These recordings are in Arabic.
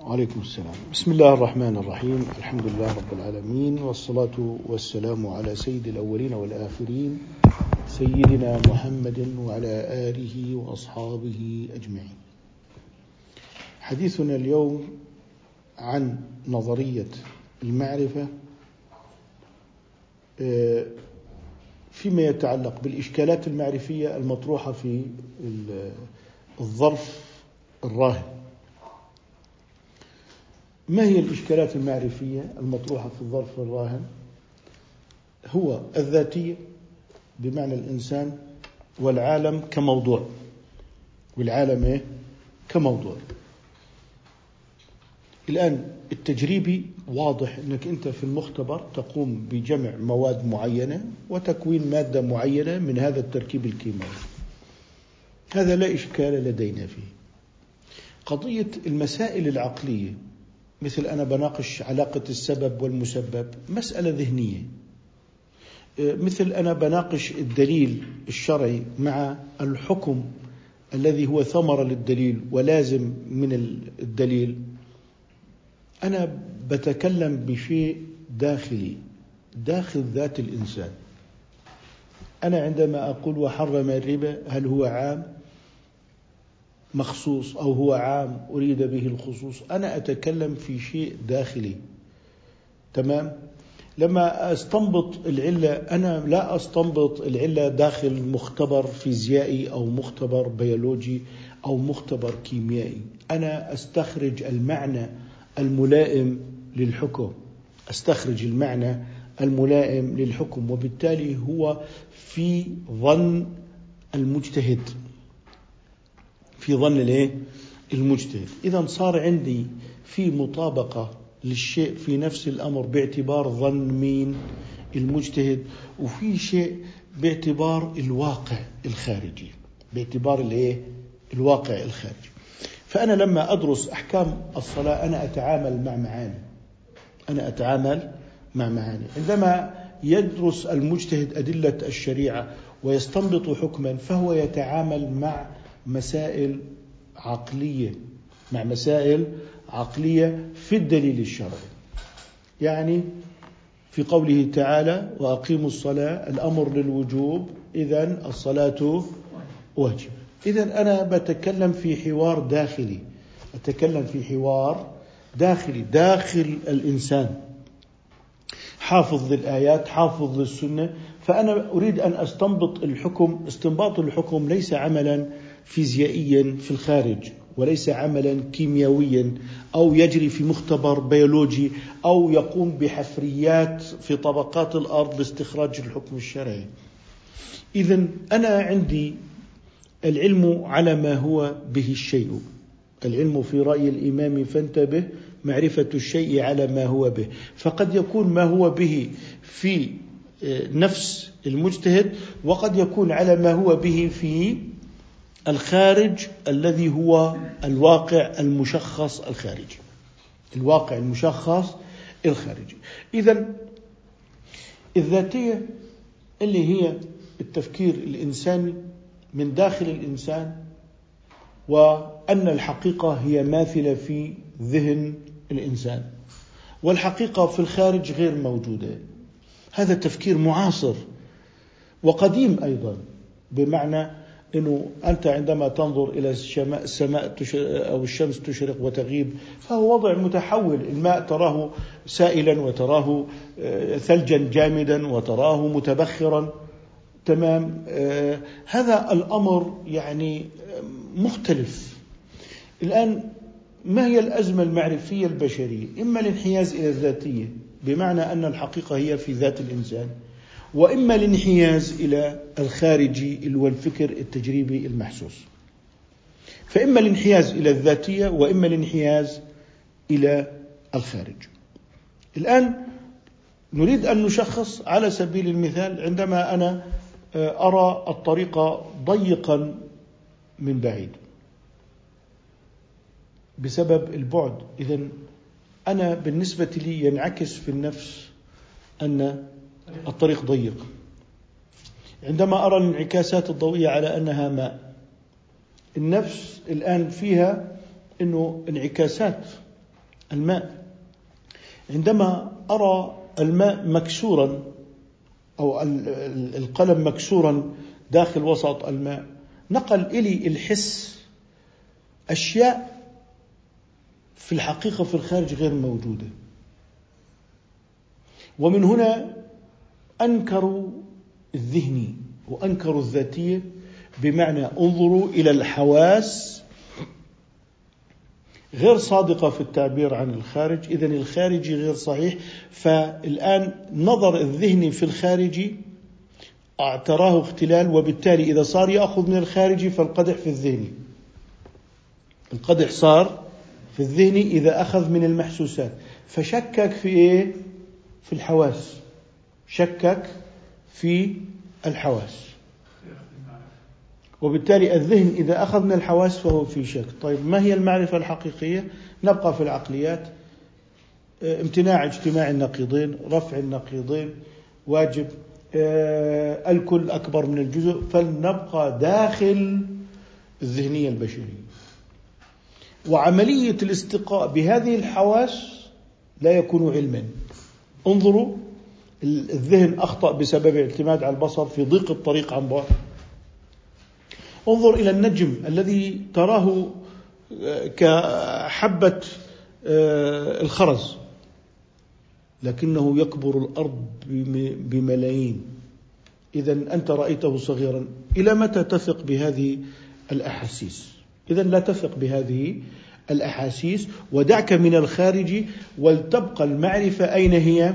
وعليكم السلام. بسم الله الرحمن الرحيم. الحمد لله رب العالمين والصلاة والسلام على سيد الأولين والآخرين سيدنا محمد وعلى آله وأصحابه أجمعين. حديثنا اليوم عن نظرية المعرفة آه، فيما يتعلق بالإشكالات المعرفية المطروحة في الظرف الراهن. ما هي الإشكالات المعرفية المطروحة في الظرف الراهن؟ هو الذاتية بمعنى الإنسان والعالم كموضوع. والعالم إيه؟ كموضوع. الآن التجريبي واضح أنك أنت في المختبر تقوم بجمع مواد معينة وتكوين مادة معينة من هذا التركيب الكيميائي. هذا لا إشكال لدينا فيه. قضية المسائل العقلية مثل أنا بناقش علاقة السبب والمسبب مسألة ذهنية. مثل أنا بناقش الدليل الشرعي مع الحكم الذي هو ثمرة للدليل ولازم من الدليل. أنا بتكلم بشيء داخلي داخل ذات الإنسان. أنا عندما أقول وحرم الربا هل هو عام؟ مخصوص أو هو عام أريد به الخصوص أنا أتكلم في شيء داخلي. تمام؟ لما أستنبط العلة أنا لا أستنبط العلة داخل مختبر فيزيائي أو مختبر بيولوجي أو مختبر كيميائي. أنا أستخرج المعنى الملائم للحكم. أستخرج المعنى الملائم للحكم وبالتالي هو في ظن المجتهد. في ظن الايه؟ المجتهد، اذا صار عندي في مطابقة للشيء في نفس الأمر باعتبار ظن مين؟ المجتهد، وفي شيء باعتبار الواقع الخارجي، باعتبار الايه؟ الواقع الخارجي. فأنا لما أدرس أحكام الصلاة أنا أتعامل مع معاني. أنا أتعامل مع معاني، عندما يدرس المجتهد أدلة الشريعة ويستنبط حكما فهو يتعامل مع مسائل عقلية مع مسائل عقلية في الدليل الشرعي. يعني في قوله تعالى وأقيموا الصلاة الأمر للوجوب اذا الصلاة واجب. اذا أنا بتكلم في حوار داخلي أتكلم في حوار داخلي داخل الإنسان. حافظ للآيات حافظ للسنة فأنا أريد أن أستنبط الحكم استنباط الحكم ليس عملا فيزيائيا في الخارج وليس عملا كيميائيا أو يجري في مختبر بيولوجي أو يقوم بحفريات في طبقات الأرض لاستخراج الحكم الشرعي. اذا أنا عندي العلم على ما هو به الشيء. العلم في رأي الإمام فانتبه معرفة الشيء على ما هو به، فقد يكون ما هو به في نفس المجتهد وقد يكون على ما هو به في الخارج الذي هو الواقع المشخص الخارجي. الواقع المشخص الخارجي. إذا الذاتية اللي هي التفكير الإنساني من داخل الإنسان وأن الحقيقة هي ماثلة في ذهن الإنسان. والحقيقة في الخارج غير موجودة. هذا تفكير معاصر وقديم أيضا بمعنى إنه أنت عندما تنظر إلى السماء أو الشمس تشرق وتغيب فهو وضع متحول، الماء تراه سائلا وتراه آه، ثلجا جامدا وتراه متبخرا تمام آه، هذا الأمر يعني مختلف. الآن ما هي الأزمة المعرفية البشرية؟ إما الانحياز إلى الذاتية بمعنى أن الحقيقة هي في ذات الإنسان وإما الانحياز إلى الخارجي والفكر التجريبي المحسوس. فإما الانحياز إلى الذاتية وإما الانحياز إلى الخارج. الآن نريد أن نشخص على سبيل المثال عندما أنا آه، أرى الطريق ضيقا من بعيد. بسبب البعد. اذا أنا بالنسبة لي ينعكس في النفس أن الطريق ضيق. عندما أرى الانعكاسات الضوئية على أنها ماء النفس الآن فيها أنه انعكاسات الماء. عندما أرى الماء مكسورا أو القلم مكسورا داخل وسط الماء نقل إلي الحس أشياء في الحقيقة في الخارج غير موجودة. ومن هنا أنكروا الذهني وأنكروا الذاتية بمعنى انظروا إلى الحواس غير صادقة في التعبير عن الخارج. إذا الخارجي غير صحيح. فالآن نظر الذهني في الخارجي اعتراه اختلال وبالتالي إذا صار يأخذ من الخارجي فالقدح في الذهني القدح صار في الذهني إذا أخذ من المحسوسات. فشكك في إيه؟ في الحواس. شكك في الحواس. وبالتالي الذهن إذا أخذ من الحواس فهو في شك. طيب ما هي المعرفة الحقيقية؟ نبقى في العقليات. آه، امتناع اجتماع النقيضين رفع النقيضين واجب. آه، الكل أكبر من الجزء. فلنبقى داخل الذهنية البشرية. وعملية الاستقاء بهذه الحواس لا يكون علما. انظروا الذهن أخطأ بسبب الاعتماد على البصر في ضيق الطريق عن بعد. انظر إلى النجم الذي تراه آه، كحبة آه، الخرز لكنه يكبر الأرض بملايين. إذا أنت رأيته صغيرا. إلى متى تثق بهذه الأحاسيس؟ إذا لا تثق بهذه الأحاسيس ودعك من الخارج ولتبقى المعرفة أين هي؟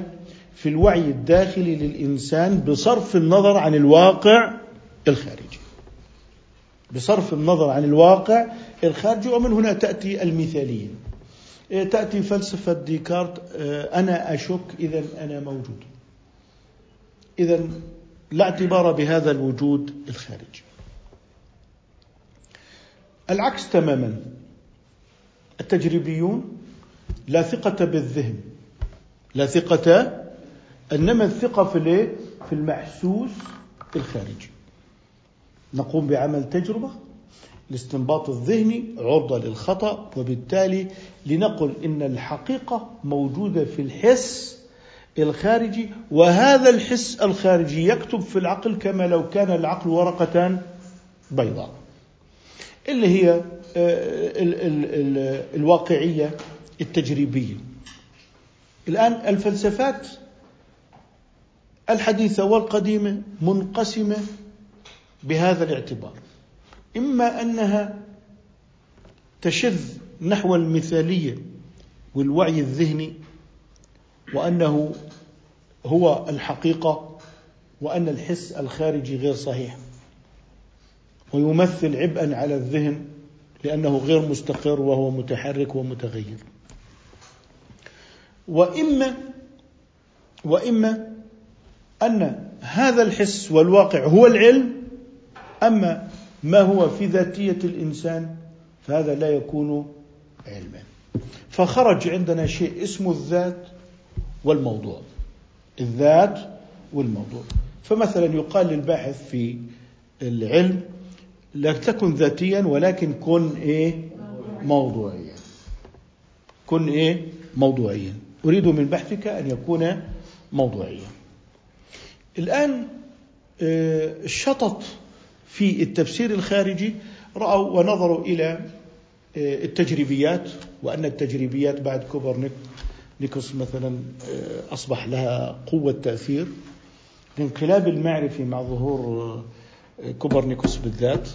في الوعي الداخلي للإنسان بصرف النظر عن الواقع الخارجي. بصرف النظر عن الواقع الخارجي ومن هنا تأتي المثالية. إيه، تأتي فلسفة ديكارت آه، أنا أشك إذا أنا موجود. إذا لا اعتبار بهذا الوجود الخارجي. العكس تماما. التجريبيون لا ثقة بالذهن لا ثقة إنما الثقة في في المحسوس الخارجي. نقوم بعمل تجربة الاستنباط الذهني عرضة للخطأ وبالتالي لنقل إن الحقيقة موجودة في الحس الخارجي وهذا الحس الخارجي يكتب في العقل كما لو كان العقل ورقة بيضاء. اللي هي آه، الواقعية التجريبية. الآن الفلسفات الحديثة والقديمة منقسمة بهذا الاعتبار. إما أنها تشذ نحو المثالية والوعي الذهني وأنه هو الحقيقة وأن الحس الخارجي غير صحيح ويمثل عبئا على الذهن لأنه غير مستقر وهو متحرك ومتغير. وإما وإما أن هذا الحس والواقع هو العلم أما ما هو في ذاتية الإنسان فهذا لا يكون علما. فخرج عندنا شيء اسمه الذات والموضوع. الذات والموضوع. فمثلا يقال للباحث في العلم لا تكن ذاتيا ولكن كن إيه؟ موضوعيا. كن إيه؟ موضوعيا. أريد من بحثك أن يكون موضوعيا. الآن آه، الشطط في التفسير الخارجي رأوا ونظروا إلى آه، التجريبيات وأن التجريبيات بعد كوبرنيكوس مثلا آه، أصبح لها قوة تأثير. الانقلاب المعرفي مع ظهور كوبرنيكوس بالذات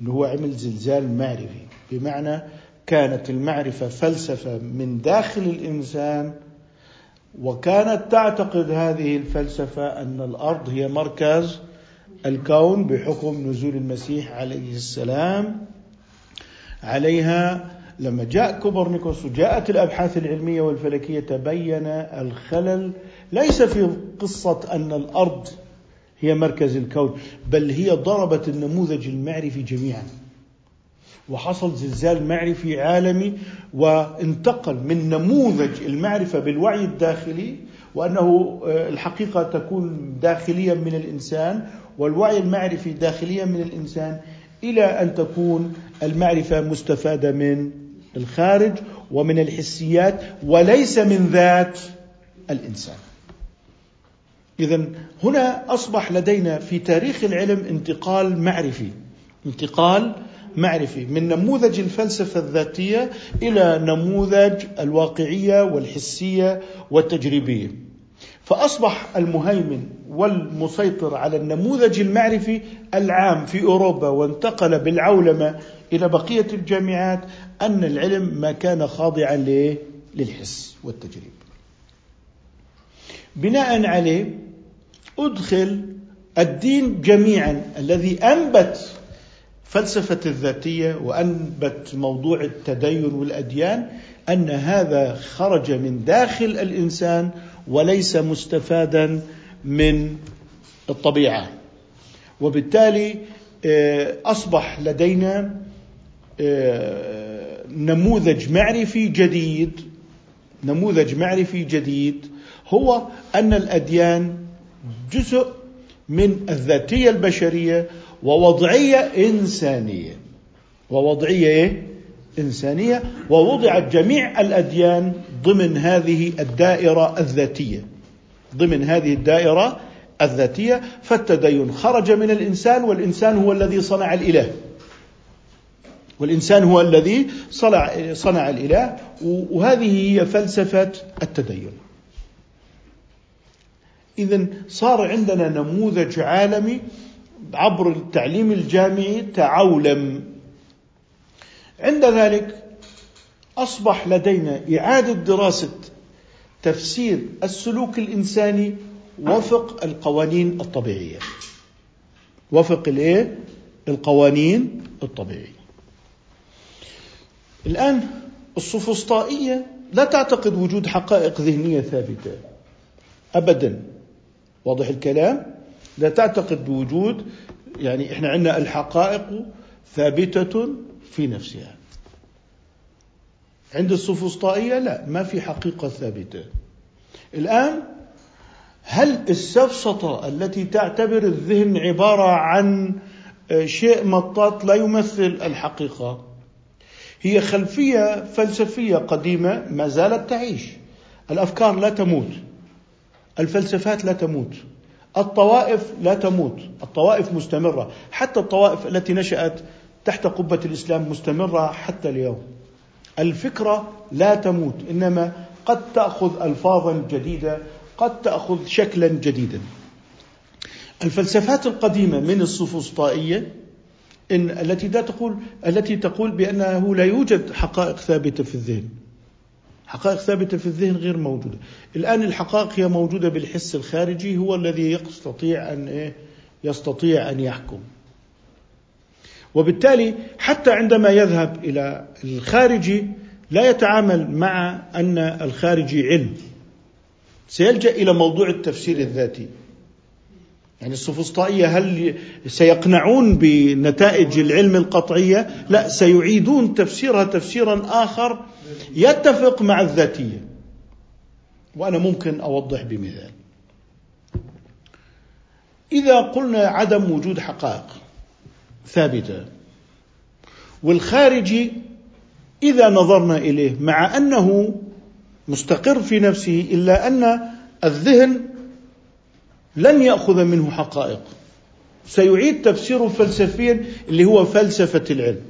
اللي هو عمل زلزال معرفي. بمعنى كانت المعرفة فلسفة من داخل الإنسان وكانت تعتقد هذه الفلسفة أن الأرض هي مركز الكون بحكم نزول المسيح عليه السلام عليها. لما جاء كوبرنيكوس وجاءت الأبحاث العلمية والفلكية تبين الخلل. ليس في قصة أن الأرض هي مركز الكون بل هي ضربت النموذج المعرفي جميعا. وحصل زلزال معرفي عالمي وانتقل من نموذج المعرفة بالوعي الداخلي وأنه الحقيقة تكون داخليا من الإنسان والوعي المعرفي داخليا من الإنسان إلى أن تكون المعرفة مستفادة من الخارج ومن الحسيات وليس من ذات الإنسان. اذا هنا أصبح لدينا في تاريخ العلم انتقال معرفي انتقال معرفي من نموذج الفلسفة الذاتية إلى نموذج الواقعية والحسية والتجريبية فأصبح المهيمن والمسيطر على النموذج المعرفي العام في أوروبا وانتقل بالعولمة إلى بقية الجامعات أن العلم ما كان خاضعا للحس والتجريب. بناء عليه أدخل الدين جميعا الذي أنبت فلسفة الذاتية وأنبت موضوع التدين والأديان أن هذا خرج من داخل الإنسان وليس مستفادا من الطبيعة. وبالتالي آه، أصبح لدينا آه، نموذج معرفي جديد نموذج معرفي جديد هو أن الأديان جزء من الذاتية البشرية ووضعية إنسانية. ووضعية إيه؟ إنسانية. ووضعت جميع الأديان ضمن هذه الدائرة الذاتية. ضمن هذه الدائرة الذاتية. فالتدين خرج من الإنسان والإنسان هو الذي صنع الإله. والإنسان هو الذي صنع, صنع الإله. وهذه هي فلسفة التدين. إذا صار عندنا نموذج عالمي عبر التعليم الجامعي تعولم عند ذلك أصبح لدينا إعادة دراسة تفسير السلوك الإنساني وفق القوانين الطبيعية. وفق الإيه؟ القوانين الطبيعية. الآن السوفسطائية لا تعتقد وجود حقائق ذهنية ثابتة. أبدا. واضح الكلام؟ لا تعتقد بوجود يعني إحنا عندنا الحقائق ثابتة في نفسها. عند السوفسطائية لا ما في حقيقة ثابتة. الآن هل السفسطة التي تعتبر الذهن عبارة عن شيء مطاط لا يمثل الحقيقة؟ هي خلفية فلسفية قديمة ما زالت تعيش. الأفكار لا تموت. الفلسفات لا تموت. الطوائف لا تموت الطوائف مستمرة حتى الطوائف التي نشأت تحت قبة الإسلام مستمرة حتى اليوم. الفكرة لا تموت إنما قد تأخذ الفاظا جديدة قد تأخذ شكلا جديدا. الفلسفات القديمة من السفسطائيه إن التي لا تقول التي تقول بأنه لا يوجد حقائق ثابتة في الذهن. حقائق ثابتة في الذهن غير موجودة. الآن الحقائق هي موجودة بالحس الخارجي هو الذي يستطيع أن إيه؟ يستطيع أن يحكم. وبالتالي حتى عندما يذهب إلى الخارجي لا يتعامل مع أن الخارجي علم. سيلجأ إلى موضوع التفسير الذاتي. يعني السفسطائية هل سيقنعون بنتائج العلم القطعية؟ لا سيعيدون تفسيرها تفسيرا آخر يتفق مع الذاتية. وأنا ممكن أوضح بمثال. إذا قلنا عدم وجود حقائق ثابتة والخارجي إذا نظرنا إليه مع أنه مستقر في نفسه إلا أن الذهن لن يأخذ منه حقائق سيعيد تفسيره فلسفيا اللي هو فلسفة العلم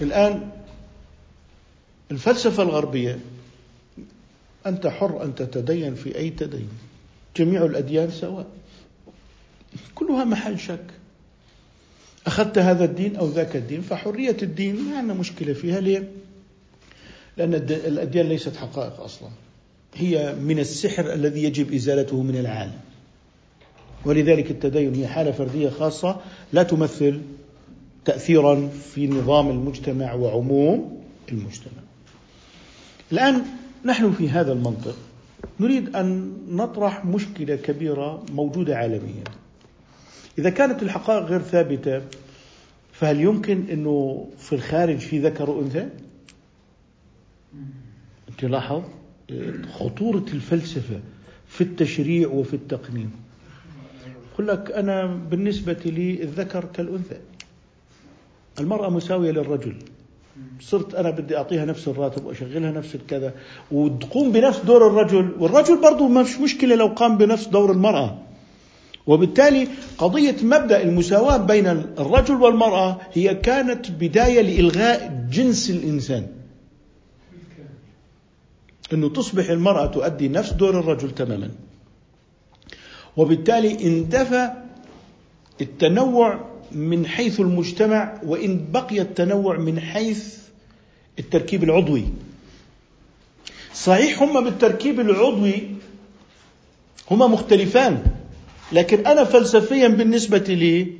الآن الفلسفة الغربية أنت حر أن تتدين في أي تدين. جميع الأديان سواء. كلها محل شك. أخذت هذا الدين أو ذاك الدين فحرية الدين ما عندنا مشكلة فيها. ليه؟ لأن الأديان ليست حقائق أصلا. هي من السحر الذي يجب إزالته من العالم. ولذلك التدين هي حالة فردية خاصة لا تمثل تاثيرا في نظام المجتمع وعموم المجتمع. الآن نحن في هذا المنطق. نريد أن نطرح مشكلة كبيرة موجودة عالميا. إذا كانت الحقائق غير ثابتة فهل يمكن إنه في الخارج في ذكر وانثى؟ أنت لاحظ خطورة الفلسفة في التشريع وفي التقنين. يقول لك أنا بالنسبة لي الذكر كالأنثى. المرأة مساوية للرجل. صرت أنا بدي أعطيها نفس الراتب وأشغلها نفس الكذا. وتقوم بنفس دور الرجل والرجل برضه مش مشكلة لو قام بنفس دور المرأة. وبالتالي قضية مبدأ المساواة بين الرجل والمرأة هي كانت بداية لإلغاء جنس الإنسان. إنه تصبح المرأة تؤدي نفس دور الرجل تماما. وبالتالي اندفى التنوع من حيث المجتمع وإن بقي التنوع من حيث التركيب العضوي. صحيح هم بالتركيب العضوي هما مختلفان لكن أنا فلسفيا بالنسبة لي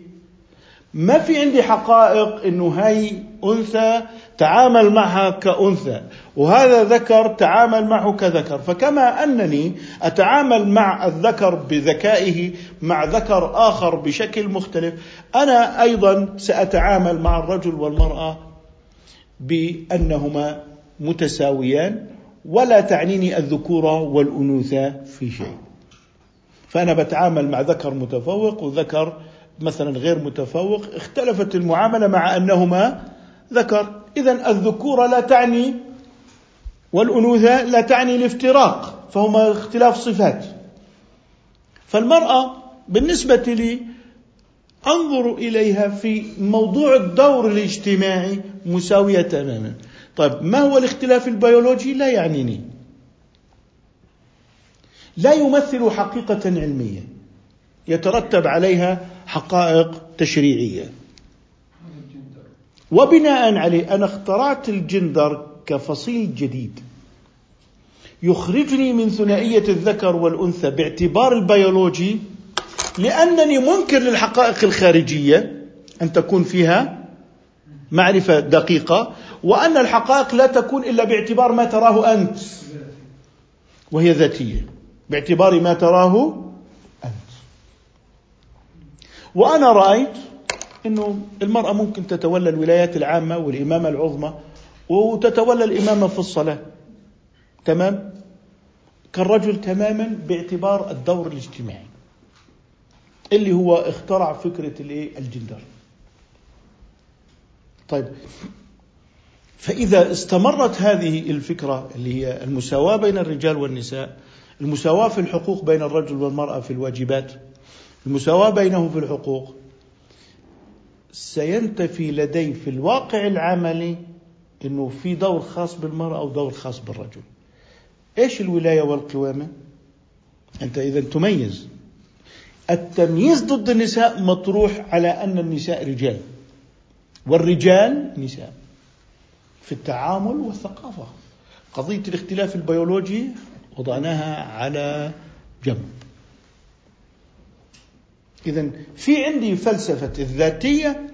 ما في عندي حقائق إنه هاي أنثى تعامل معها كأنثى. وهذا ذكر تعامل معه كذكر. فكما أنني أتعامل مع الذكر بذكائه مع ذكر آخر بشكل مختلف أنا أيضا سأتعامل مع الرجل والمرأة بأنهما متساويان ولا تعنيني الذكوره والأنوثة في شيء. فأنا بتعامل مع ذكر متفوق وذكر مثلا غير متفوق. اختلفت المعاملة مع أنهما ذكر. اذا الذكوره لا تعني والأنوثة لا تعني الافتراق فهما اختلاف صفات. فالمرأة بالنسبة لي أنظر إليها في موضوع الدور الاجتماعي مساوية تماما. طيب ما هو الاختلاف البيولوجي؟ لا يعنيني. لا يمثل حقيقة علمية. يترتب عليها حقائق تشريعية. وبناء عليه أنا اخترعت الجندر كفصيل جديد. يخرجني من ثنائية الذكر والأنثى باعتبار البيولوجي لأنني منكر للحقائق الخارجية أن تكون فيها معرفة دقيقة وأن الحقائق لا تكون إلا باعتبار ما تراه أنت وهي ذاتية باعتبار ما تراه وأنا رأيت أنه المرأة ممكن تتولى الولايات العامة والإمامة العظمى وتتولى الإمامة في الصلاة. تمام؟ كالرجل تماما باعتبار الدور الاجتماعي اللي هو اخترع فكرة الإيه؟ الجندر. طيب. فإذا استمرت هذه الفكرة اللي هي المساواة بين الرجال والنساء المساواة في الحقوق بين الرجل والمرأة في الواجبات المساواة بينهم في الحقوق سينتفي لدي في الواقع العملي إنه في دور خاص بالمرأة ودور خاص بالرجل. إيش الولاية والقوامة؟ أنت إذا تميز. التمييز ضد النساء مطروح على أن النساء رجال. والرجال نساء. في التعامل والثقافة. قضية الاختلاف البيولوجي وضعناها على جنب. إذا في عندي فلسفة الذاتية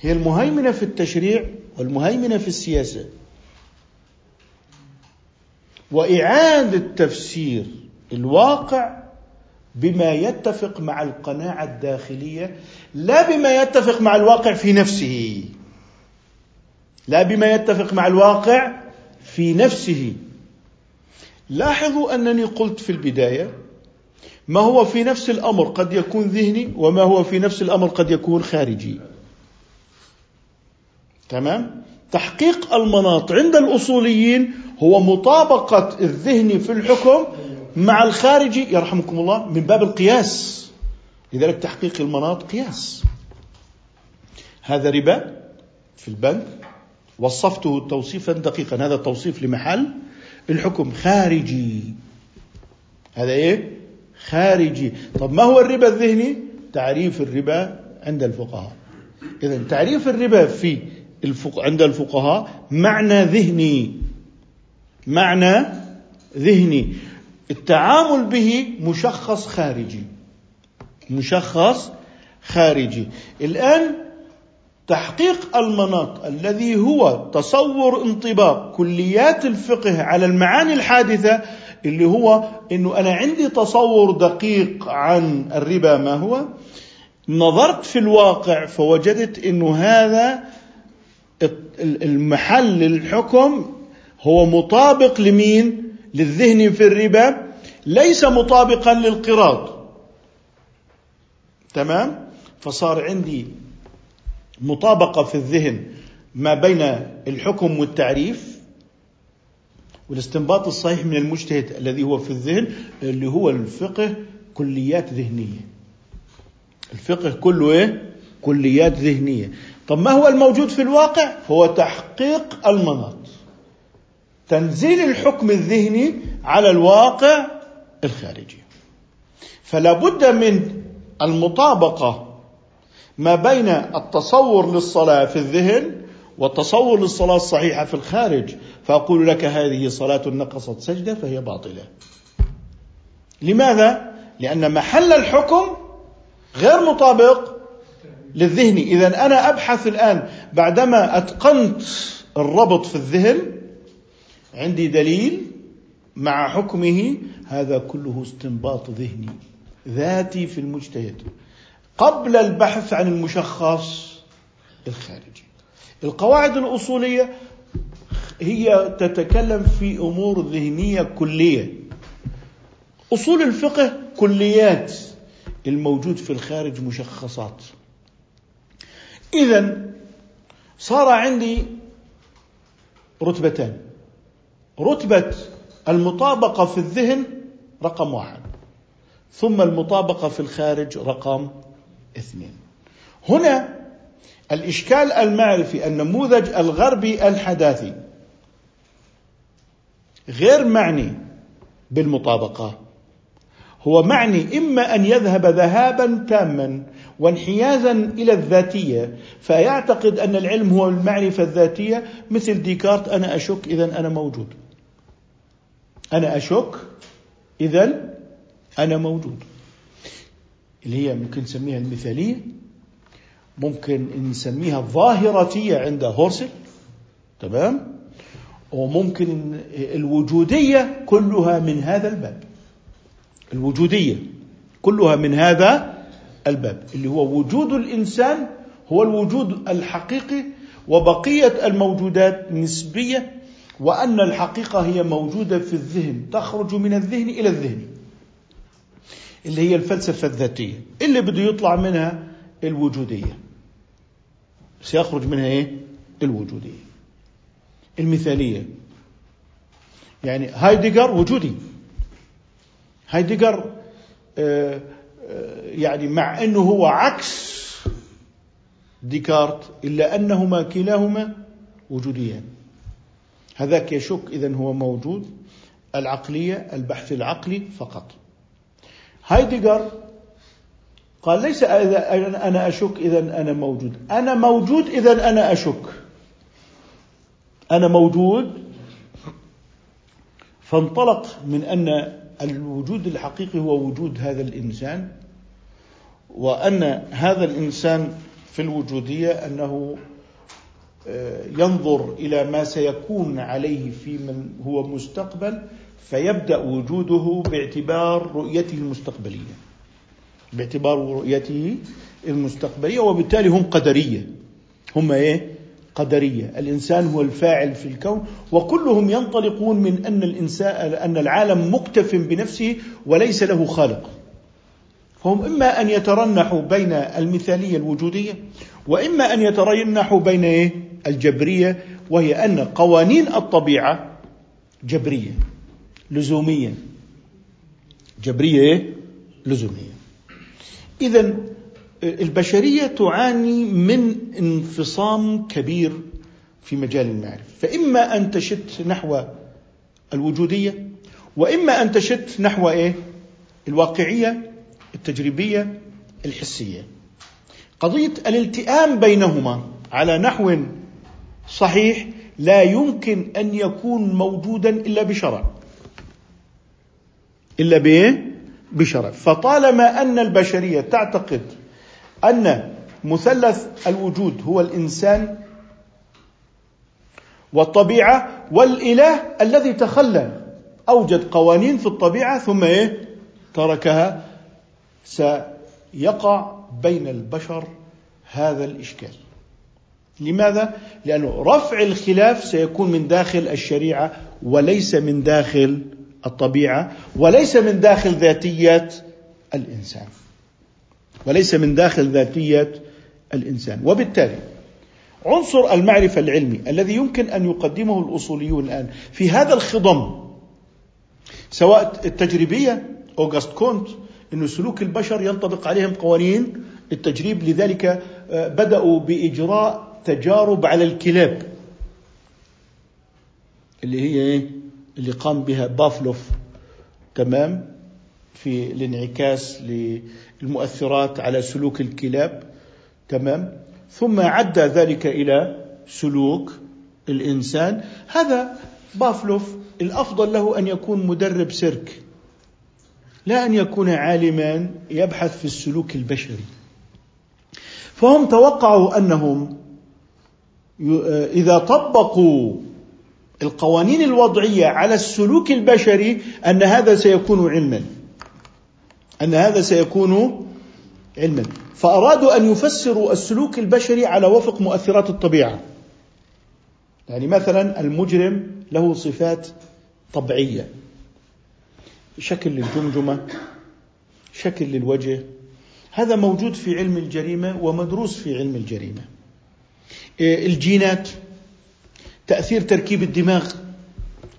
هي المهيمنة في التشريع والمهيمنة في السياسة. وإعادة تفسير الواقع بما يتفق مع القناعة الداخلية لا بما يتفق مع الواقع في نفسه. لا بما يتفق مع الواقع في نفسه. لاحظوا أنني قلت في البداية ما هو في نفس الأمر قد يكون ذهني وما هو في نفس الأمر قد يكون خارجي. تمام؟ تحقيق المناط عند الأصوليين هو مطابقة الذهني في الحكم مع الخارجي يرحمكم الله من باب القياس. لذلك تحقيق المناط قياس. هذا ربا في البنك. وصفته توصيفا دقيقا. هذا توصيف لمحل الحكم خارجي. هذا إيه؟ خارجي. طب ما هو الربا الذهني؟ تعريف الربا عند الفقهاء. إذا تعريف الربا في الفق... عند الفقهاء معنى ذهني. معنى ذهني. التعامل به مشخص خارجي. مشخص خارجي. الآن تحقيق المناط الذي هو تصور انطباق كليات الفقه على المعاني الحادثة اللي هو إنه أنا عندي تصور دقيق عن الربا ما هو. نظرت في الواقع فوجدت إنه هذا المحل الحكم هو مطابق لمين؟ للذهن في الربا ليس مطابقا للقراض. تمام؟ فصار عندي مطابقة في الذهن ما بين الحكم والتعريف. والاستنباط الصحيح من المجتهد الذي هو في الذهن اللي هو الفقه كليات ذهنية. الفقه كله إيه؟ كليات ذهنية. طب ما هو الموجود في الواقع؟ هو تحقيق المناط. تنزيل الحكم الذهني على الواقع الخارجي. فلا بد من المطابقة ما بين التصور للصلاة في الذهن والتصور للصلاة الصحيحة في الخارج فأقول لك هذه صلاة نقصت سجدة فهي باطلة. لماذا؟ لأن محل الحكم غير مطابق للذهن. إذا أنا أبحث الآن بعدما أتقنت الربط في الذهن عندي دليل مع حكمه هذا كله استنباط ذهني ذاتي في المجتهد قبل البحث عن المشخص الخارجي. القواعد الأصولية هي تتكلم في أمور ذهنية كلية. أصول الفقه كليات الموجود في الخارج مشخصات. اذا صار عندي رتبتان. رتبة المطابقة في الذهن رقم واحد. ثم المطابقة في الخارج رقم اثنين. هنا الإشكال المعرفي النموذج الغربي الحداثي غير معني بالمطابقة. هو معني إما أن يذهب ذهابا تاما وانحيازا إلى الذاتية فيعتقد أن العلم هو المعرفة الذاتية مثل ديكارت أنا أشك اذا أنا موجود. أنا أشك اذا أنا موجود. اللي هي ممكن نسميها المثالية ممكن نسميها الظاهرتيه عند هورسل تمام؟ وممكن الوجودية كلها من هذا الباب. الوجودية كلها من هذا الباب. اللي هو وجود الإنسان هو الوجود الحقيقي وبقية الموجودات نسبية وأن الحقيقة هي موجودة في الذهن تخرج من الذهن إلى الذهن اللي هي الفلسفة الذاتية. اللي بده يطلع منها الوجودية. سيخرج منها إيه؟ الوجودية. المثالية. يعني هايدجر وجودي. هايدجر آه، آه، يعني مع أنه هو عكس ديكارت إلا أنهما كلاهما وجوديان. هذاك يشك اذا هو موجود العقلية البحث العقلي فقط. هايدجر قال ليس إذا أنا أشك إذا أنا موجود. أنا موجود إذا أنا أشك. أنا موجود. فانطلق من أن الوجود الحقيقي هو وجود هذا الإنسان وأن هذا الإنسان في الوجودية أنه آه، ينظر إلى ما سيكون عليه في من هو مستقبل فيبدأ وجوده باعتبار رؤيته المستقبلية. باعتبار رؤيته المستقبلية وبالتالي هم قدرية. هم إيه؟ قدرية. الإنسان هو الفاعل في الكون وكلهم ينطلقون من أن الإنسان أن العالم مكتف بنفسه وليس له خالق. فهم إما أن يترنحوا بين المثالية الوجودية وإما أن يترنحوا بين إيه؟ الجبرية وهي أن قوانين الطبيعة جبرية لزومية جبرية إيه؟ لزومية إذا البشرية تعاني من انفصام كبير في مجال المعرفة فإما أن تشت نحو الوجودية وإما أن تشت نحو إيه؟ الواقعية التجريبية الحسية قضية الالتئام بينهما على نحو صحيح لا يمكن أن يكون موجودا إلا بشرع إلا بإيه؟ بشرع فطالما أن البشرية تعتقد أن مثلث الوجود هو الإنسان والطبيعة والإله الذي تخلى أوجد قوانين في الطبيعة ثم إيه؟ تركها. سيقع بين البشر هذا الإشكال. لماذا؟ لأنه رفع الخلاف سيكون من داخل الشريعة وليس من داخل الطبيعة وليس من داخل ذاتيات الإنسان وليس من داخل ذاتية الإنسان وبالتالي عنصر المعرفة العلمي الذي يمكن أن يقدمه الأصوليون الآن في هذا الخضم سواء التجريبية أوغست كونت أن سلوك البشر ينطبق عليهم قوانين التجريب لذلك آه، بدأوا بإجراء تجارب على الكلاب اللي هي إيه؟ اللي قام بها بافلوف تمام؟ في الانعكاس للمؤثرات على سلوك الكلاب تمام؟ ثم عدى ذلك إلى سلوك الإنسان. هذا بافلوف الأفضل له أن يكون مدرب سيرك لا أن يكون عالما يبحث في السلوك البشري. فهم توقعوا أنهم إذا طبقوا القوانين الوضعية على السلوك البشري أن هذا سيكون علما. أن هذا سيكون علما. فأرادوا أن يفسروا السلوك البشري على وفق مؤثرات الطبيعة. يعني مثلا المجرم له صفات طبيعية. شكل للجمجمة شكل للوجه. هذا موجود في علم الجريمة ومدروس في علم الجريمة. إيه، الجينات. تأثير تركيب الدماغ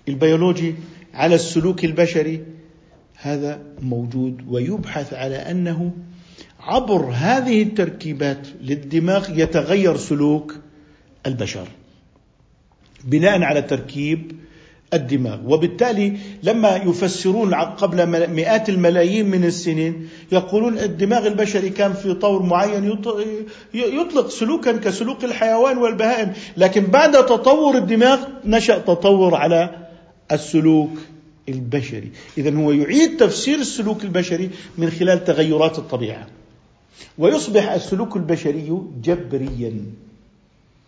البيولوجي على السلوك البشري هذا موجود ويبحث على أنه عبر هذه التركيبات للدماغ يتغير سلوك البشر بناء على تركيب الدماغ وبالتالي لما يفسرون قبل مئات الملايين من السنين يقولون الدماغ البشري كان في طور معين يطلق سلوكا كسلوك الحيوان والبهائم. لكن بعد تطور الدماغ نشأ تطور على السلوك البشري. اذا هو يعيد تفسير السلوك البشري من خلال تغيرات الطبيعة. ويصبح السلوك البشري جبريا.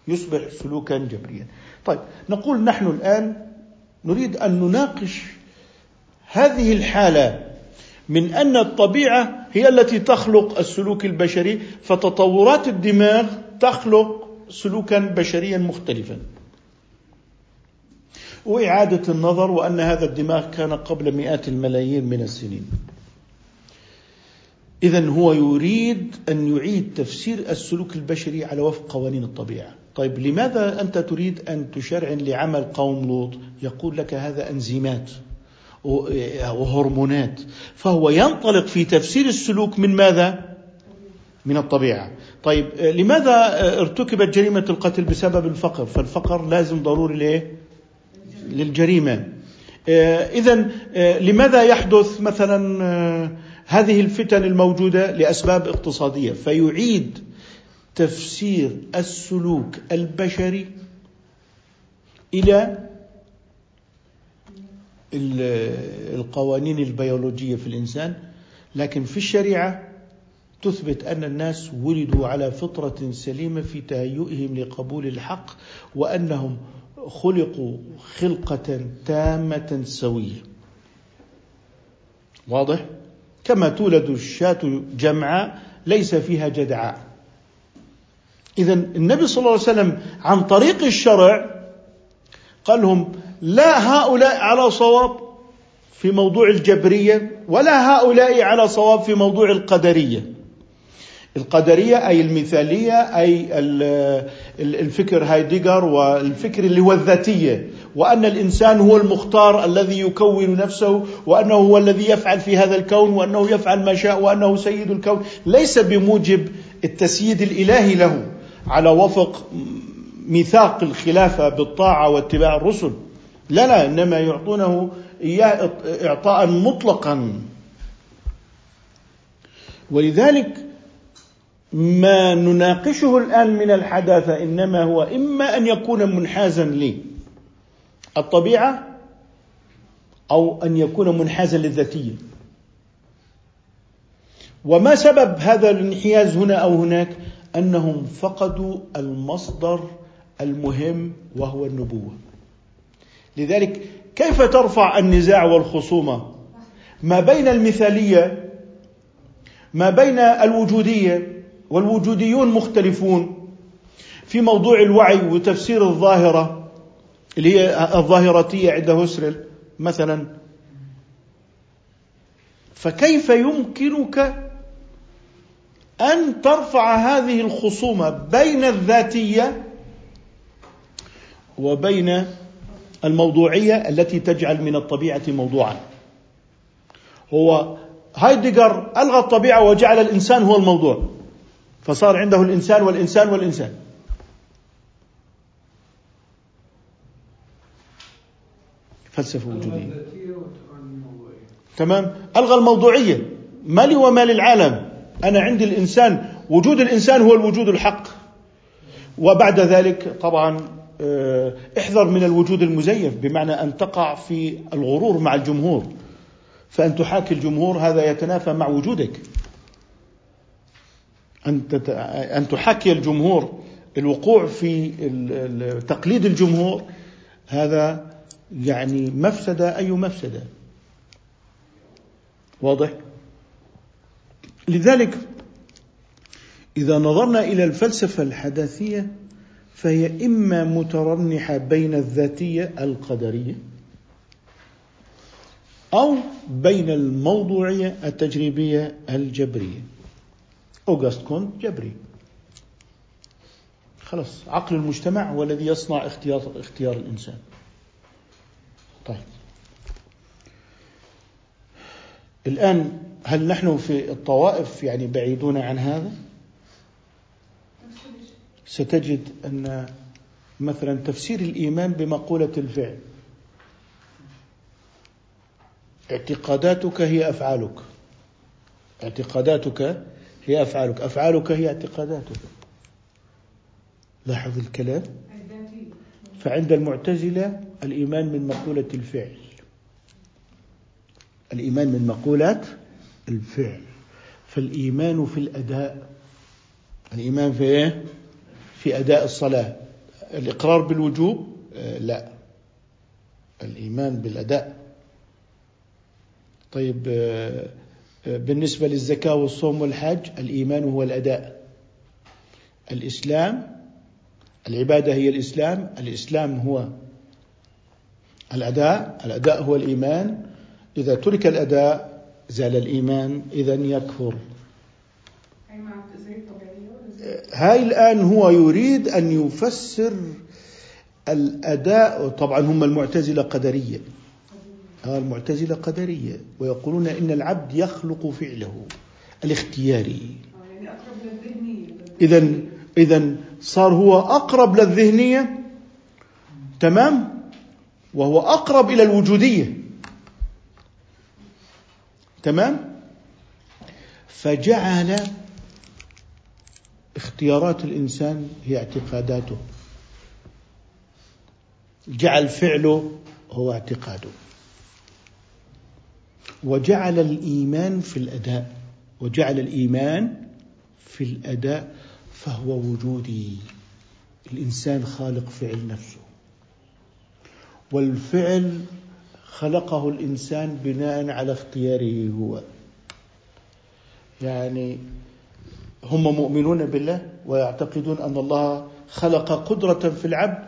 يصبح سلوكا جبريا. طيب نقول نحن الآن نريد أن نناقش هذه الحالة من أن الطبيعة هي التي تخلق السلوك البشري فتطورات الدماغ تخلق سلوكا بشريا مختلفا. وإعادة النظر وأن هذا الدماغ كان قبل مئات الملايين من السنين. اذا هو يريد أن يعيد تفسير السلوك البشري على وفق قوانين الطبيعة. طيب لماذا أنت تريد أن تشرعن لعمل قوم لوط؟ يقول لك هذا أنزيمات وهرمونات. فهو ينطلق في تفسير السلوك من ماذا؟ من الطبيعة. طيب لماذا ارتكبت جريمة القتل بسبب الفقر؟ فالفقر لازم ضروري ليه للجريمة. اذا لماذا يحدث مثلا هذه الفتن الموجودة؟ لأسباب اقتصادية. فيعيد تفسير السلوك البشري إلى القوانين البيولوجية في الإنسان لكن في الشريعة تثبت أن الناس ولدوا على فطرة سليمة في تهيئهم لقبول الحق وأنهم خلقوا خلقة تامة سوية. واضح؟ كما تولد الشاة جمعاء ليس فيها جدعاء. إذا النبي صلى الله عليه وسلم عن طريق الشرع قال لهم لا هؤلاء على صواب في موضوع الجبرية ولا هؤلاء على صواب في موضوع القدرية. القدرية أي المثالية أي الفكر هايديغر والفكر اللي هو الذاتية وأن الإنسان هو المختار الذي يكون نفسه وأنه هو الذي يفعل في هذا الكون وأنه يفعل ما شاء وأنه سيد الكون. ليس بموجب التسييد الإلهي له. على وفق ميثاق الخلافة بالطاعة واتباع الرسل. لا لا إنما يعطونه إياه إعطاء مطلقا. ولذلك ما نناقشه الآن من الحداثة إنما هو إما أن يكون منحازا لي الطبيعة أو أن يكون منحازا للذاتية. وما سبب هذا الانحياز هنا أو هناك؟ أنهم فقدوا المصدر المهم وهو النبوة. لذلك كيف ترفع النزاع والخصومة؟ ما بين المثالية ما بين الوجودية والوجوديون مختلفون. في موضوع الوعي وتفسير الظاهرة اللي هي الظاهرتية عند هسرل مثلا. فكيف يمكنك أن ترفع هذه الخصومة بين الذاتية وبين الموضوعية التي تجعل من الطبيعة موضوعا. هو هايدجر ألغى الطبيعة وجعل الإنسان هو الموضوع. فصار عنده الإنسان والإنسان والإنسان. فلسفة وجودية. تمام؟ ألغى الموضوعية. ما لي وما للعالم. أنا عندي الإنسان وجود الإنسان هو الوجود الحق. وبعد ذلك طبعا آه، احذر من الوجود المزيف بمعنى أن تقع في الغرور مع الجمهور. فأن تحاكي الجمهور هذا يتنافى مع وجودك. أن أن تحاكي الجمهور الوقوع في تقليد الجمهور هذا يعني مفسدة أي مفسدة؟ واضح؟ لذلك إذا نظرنا إلى الفلسفة الحداثية فهي إما مترنحة بين الذاتية القدرية أو بين الموضوعية التجريبية الجبرية. أوغست كونت جبري. خلاص عقل المجتمع هو الذي يصنع اختيار اختيار الإنسان. طيب. الآن هل نحن في الطوائف يعني بعيدون عن هذا؟ ستجد أن مثلا تفسير الإيمان بمقولة الفعل. اعتقاداتك هي أفعالك. اعتقاداتك هي أفعالك. أفعالك هي اعتقاداتك. لاحظ الكلام. فعند المعتزلة الإيمان من مقولة الفعل. الإيمان من مقولة الفعل. فالإيمان في الأداء. الإيمان في إيه؟ في أداء الصلاة. الإقرار بالوجوب؟ آه، لا. الإيمان بالأداء. طيب آه، آه، بالنسبة للزكاة والصوم والحج الإيمان هو الأداء. الإسلام العبادة هي الإسلام. الإسلام هو الأداء. الأداء هو الإيمان. إذا ترك الأداء زال الإيمان إذا يكفر. هاي الآن هو يريد أن يفسر الأداء طبعا هم المعتزلة قدرية المعتزلة قدرية ويقولون إن العبد يخلق فعله الاختياري. إذا إذا صار هو أقرب للذهنية تمام؟ وهو أقرب إلى الوجودية. تمام؟ فجعل اختيارات الإنسان هي اعتقاداته. جعل فعله هو اعتقاده. وجعل الإيمان في الأداء. وجعل الإيمان في الأداء فهو وجودي. الإنسان خالق فعل نفسه. والفعل خلقه الإنسان بناء على اختياره هو. يعني هم مؤمنون بالله ويعتقدون أن الله خلق قدرة في العبد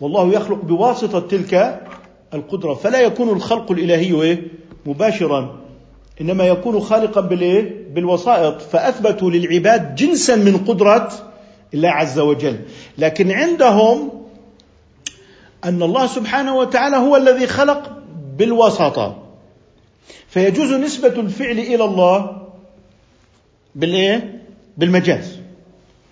والله يخلق بواسطة تلك القدرة. فلا يكون الخلق الإلهي مباشرا إنما يكون خالقا بالإيه؟ بالوسائط. فأثبتوا للعباد جنسا من قدرة الله عز وجل. لكن عندهم أن الله سبحانه وتعالى هو الذي خلق بالوساطة فيجوز نسبة الفعل إلى الله بالإيه؟ بالمجاز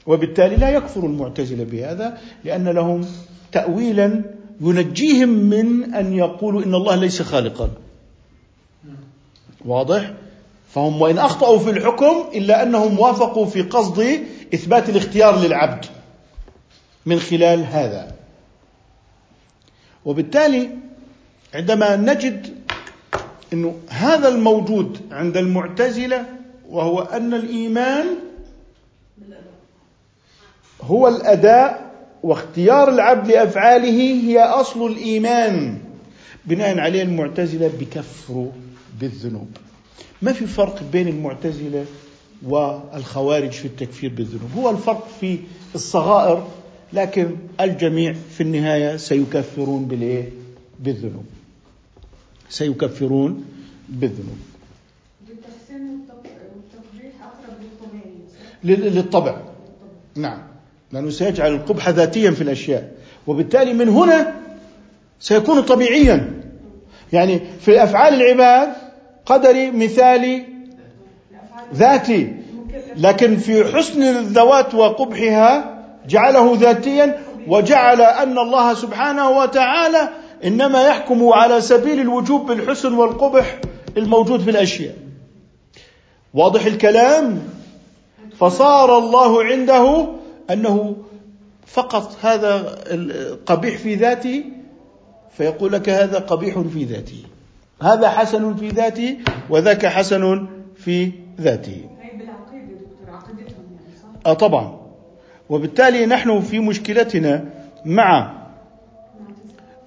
وبالتالي لا يكفر المعتزلة بهذا لأن لهم تأويلا ينجيهم من أن يقولوا إن الله ليس خالقا واضح؟ فهم وإن أخطأوا في الحكم إلا أنهم وافقوا في قصد إثبات الاختيار للعبد من خلال هذا وبالتالي عندما نجد أنه هذا الموجود عند المعتزلة وهو أن الإيمان هو الأداء واختيار العبد لأفعاله هي أصل الإيمان بناء عليه المعتزلة بكفروا بالذنوب. ما في فرق بين المعتزلة والخوارج في التكفير بالذنوب؟ هو الفرق في الصغائر لكن الجميع في النهاية سيكفرون بالإيه؟ بالذنوب. سيكفرون بالذنوب. للطبع. نعم. لأنه سيجعل القبح ذاتيا في الأشياء. وبالتالي من هنا سيكون طبيعيا. يعني في أفعال العباد قدري مثالي ذاتي. لكن في حسن الذوات وقبحها جعله ذاتيا وجعل أن الله سبحانه وتعالى إنما يحكم على سبيل الوجوب بالحسن والقبح الموجود في الأشياء. واضح الكلام؟ فصار الله عنده أنه فقط هذا قبيح في ذاته فيقول لك هذا قبيح في ذاته. هذا حسن في ذاته وذاك حسن في ذاته. آه طبعا. وبالتالي نحن في مشكلتنا مع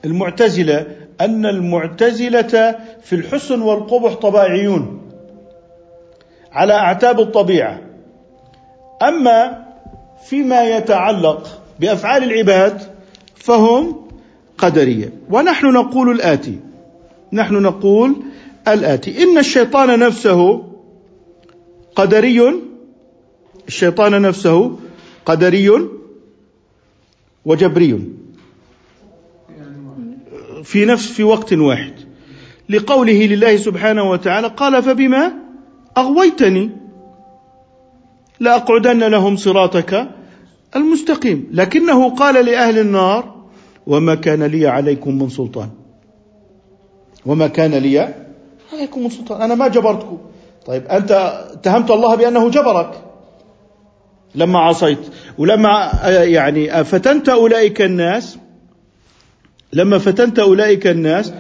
المعتزلة أن المعتزلة في الحسن والقبح طباعيون على أعتاب الطبيعة. أما فيما يتعلق بأفعال العباد فهم قدرية. ونحن نقول الآتي. نحن نقول الآتي. إن الشيطان نفسه قدري. الشيطان نفسه قدري وجبري. في نفس في وقت واحد. لقوله لله سبحانه وتعالى قال فبما أغويتني لأقعدن لهم صراطك المستقيم. لكنه قال لأهل النار وما كان لي عليكم من سلطان. وما كان لي عليكم من سلطان. أنا ما جبرتكم. طيب أنت اتهمت الله بأنه جبرك. لما عصيت. ولما يعني فتنت أولئك الناس لما فتنت أولئك الناس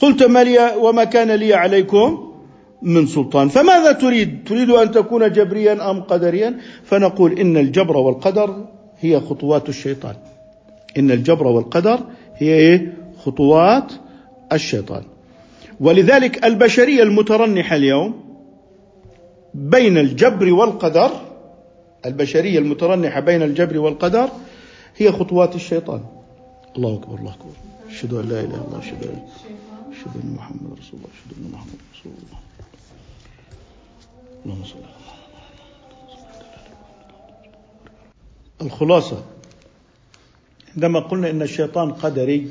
قلت ما لي وما كان لي عليكم من سلطان. فماذا تريد؟ تريد أن تكون جبريا أم قدريا؟ فنقول إن الجبر والقدر هي خطوات الشيطان. إن الجبر والقدر هي إيه؟ خطوات الشيطان. ولذلك البشرية المترنحة اليوم بين الجبر والقدر البشرية المترنحة بين الجبر والقدر هي خطوات الشيطان. الله أكبر الله أكبر. أشهد أن لا إله إلا الله أشهد أن أشهد أن محمد رسول الله أشهد أن محمد رسول الله. اللهم صل على الخلاصة. عندما قلنا إن الشيطان قدري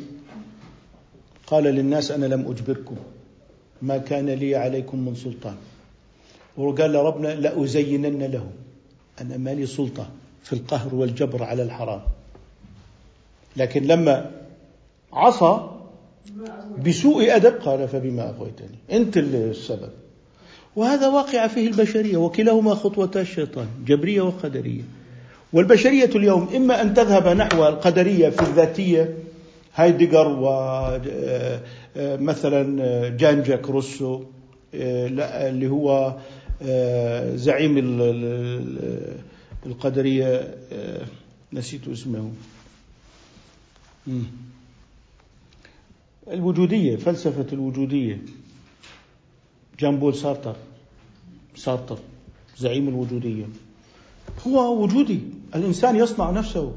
قال للناس أنا لم أجبركم. ما كان لي عليكم من سلطان. وقال ربنا لأزينن لهم. أنا مالي سلطة في القهر والجبر على الحرام. لكن لما عصى بسوء أدب قال فبما أغويتني. أنت السبب. وهذا واقع فيه البشرية وكلاهما خطوتا الشيطان جبرية وقدرية. والبشرية اليوم إما أن تذهب نحو القدرية في الذاتية هايدجر ومثلا آه، آه، جان جاك روسو آه، اللي هو آه، زعيم القدرية آه، نسيت اسمه. الوجودية فلسفة الوجودية. جان بول سارتر. سارتر زعيم الوجودية. هو وجودي. الإنسان يصنع نفسه.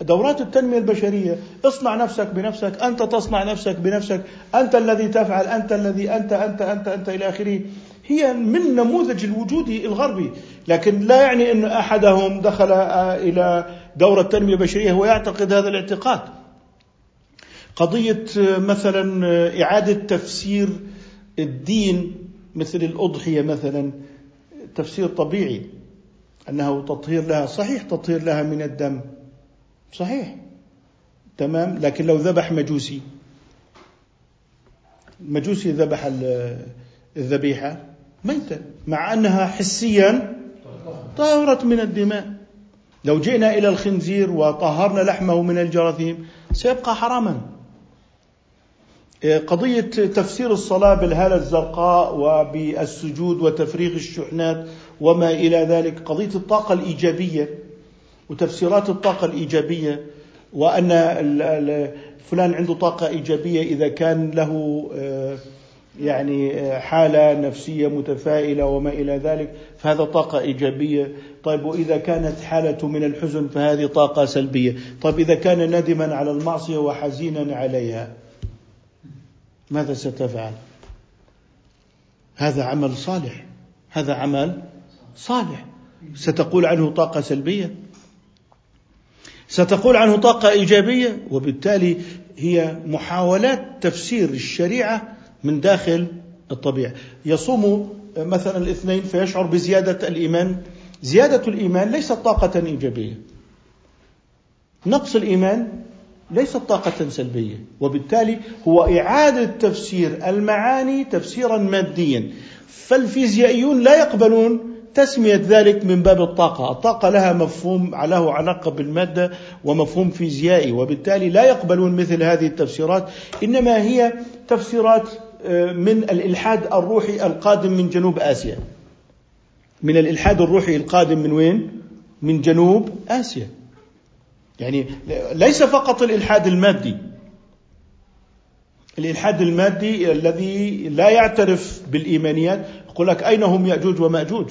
دورات التنمية البشرية اصنع نفسك بنفسك أنت تصنع نفسك بنفسك أنت الذي تفعل أنت الذي أنت أنت أنت, أنت إلى آخره. هي من نموذج الوجود الغربي. لكن لا يعني أن أحدهم دخل إلى دورة تنمية بشرية هو يعتقد هذا الاعتقاد. قضية مثلا إعادة تفسير الدين مثل الأضحية مثلا تفسير طبيعي أنه تطهير لها صحيح تطهير لها من الدم صحيح تمام لكن لو ذبح مجوسي مجوسي ذبح الذبيحة ميتة مع أنها حسيا طهرت من الدماء. لو جئنا إلى الخنزير وطهرنا لحمه من الجراثيم سيبقى حراما. قضية تفسير الصلاة بالهالة الزرقاء وبالسجود وتفريغ الشحنات وما إلى ذلك قضية الطاقة الإيجابية وتفسيرات الطاقة الإيجابية وأن فلان عنده طاقة إيجابية إذا كان له آه، يعني آه، حالة نفسية متفائلة وما إلى ذلك فهذا طاقة إيجابية. طيب وإذا كانت حالة من الحزن فهذه طاقة سلبية. طيب إذا كان ندما على المعصية وحزينا عليها ماذا ستفعل؟ هذا عمل صالح. هذا عمل صالح. ستقول عنه طاقة سلبية؟ ستقول عنه طاقة إيجابية؟ وبالتالي هي محاولات تفسير الشريعة من داخل الطبيعة. يصوم مثلا الاثنين فيشعر بزيادة الإيمان. زيادة الإيمان ليست طاقة إيجابية. نقص الإيمان ليست طاقة سلبية وبالتالي هو إعادة تفسير المعاني تفسيرا ماديا. فالفيزيائيون لا يقبلون تسمية ذلك من باب الطاقة. الطاقة لها مفهوم له علاقة بالمادة ومفهوم فيزيائي وبالتالي لا يقبلون مثل هذه التفسيرات إنما هي تفسيرات آه، من الإلحاد الروحي القادم من جنوب آسيا. من الإلحاد الروحي القادم من وين؟ من جنوب آسيا. يعني ليس فقط الإلحاد المادي. الإلحاد المادي الذي لا يعترف بالإيمانيات يقول لك أين هم يأجوج ومأجوج؟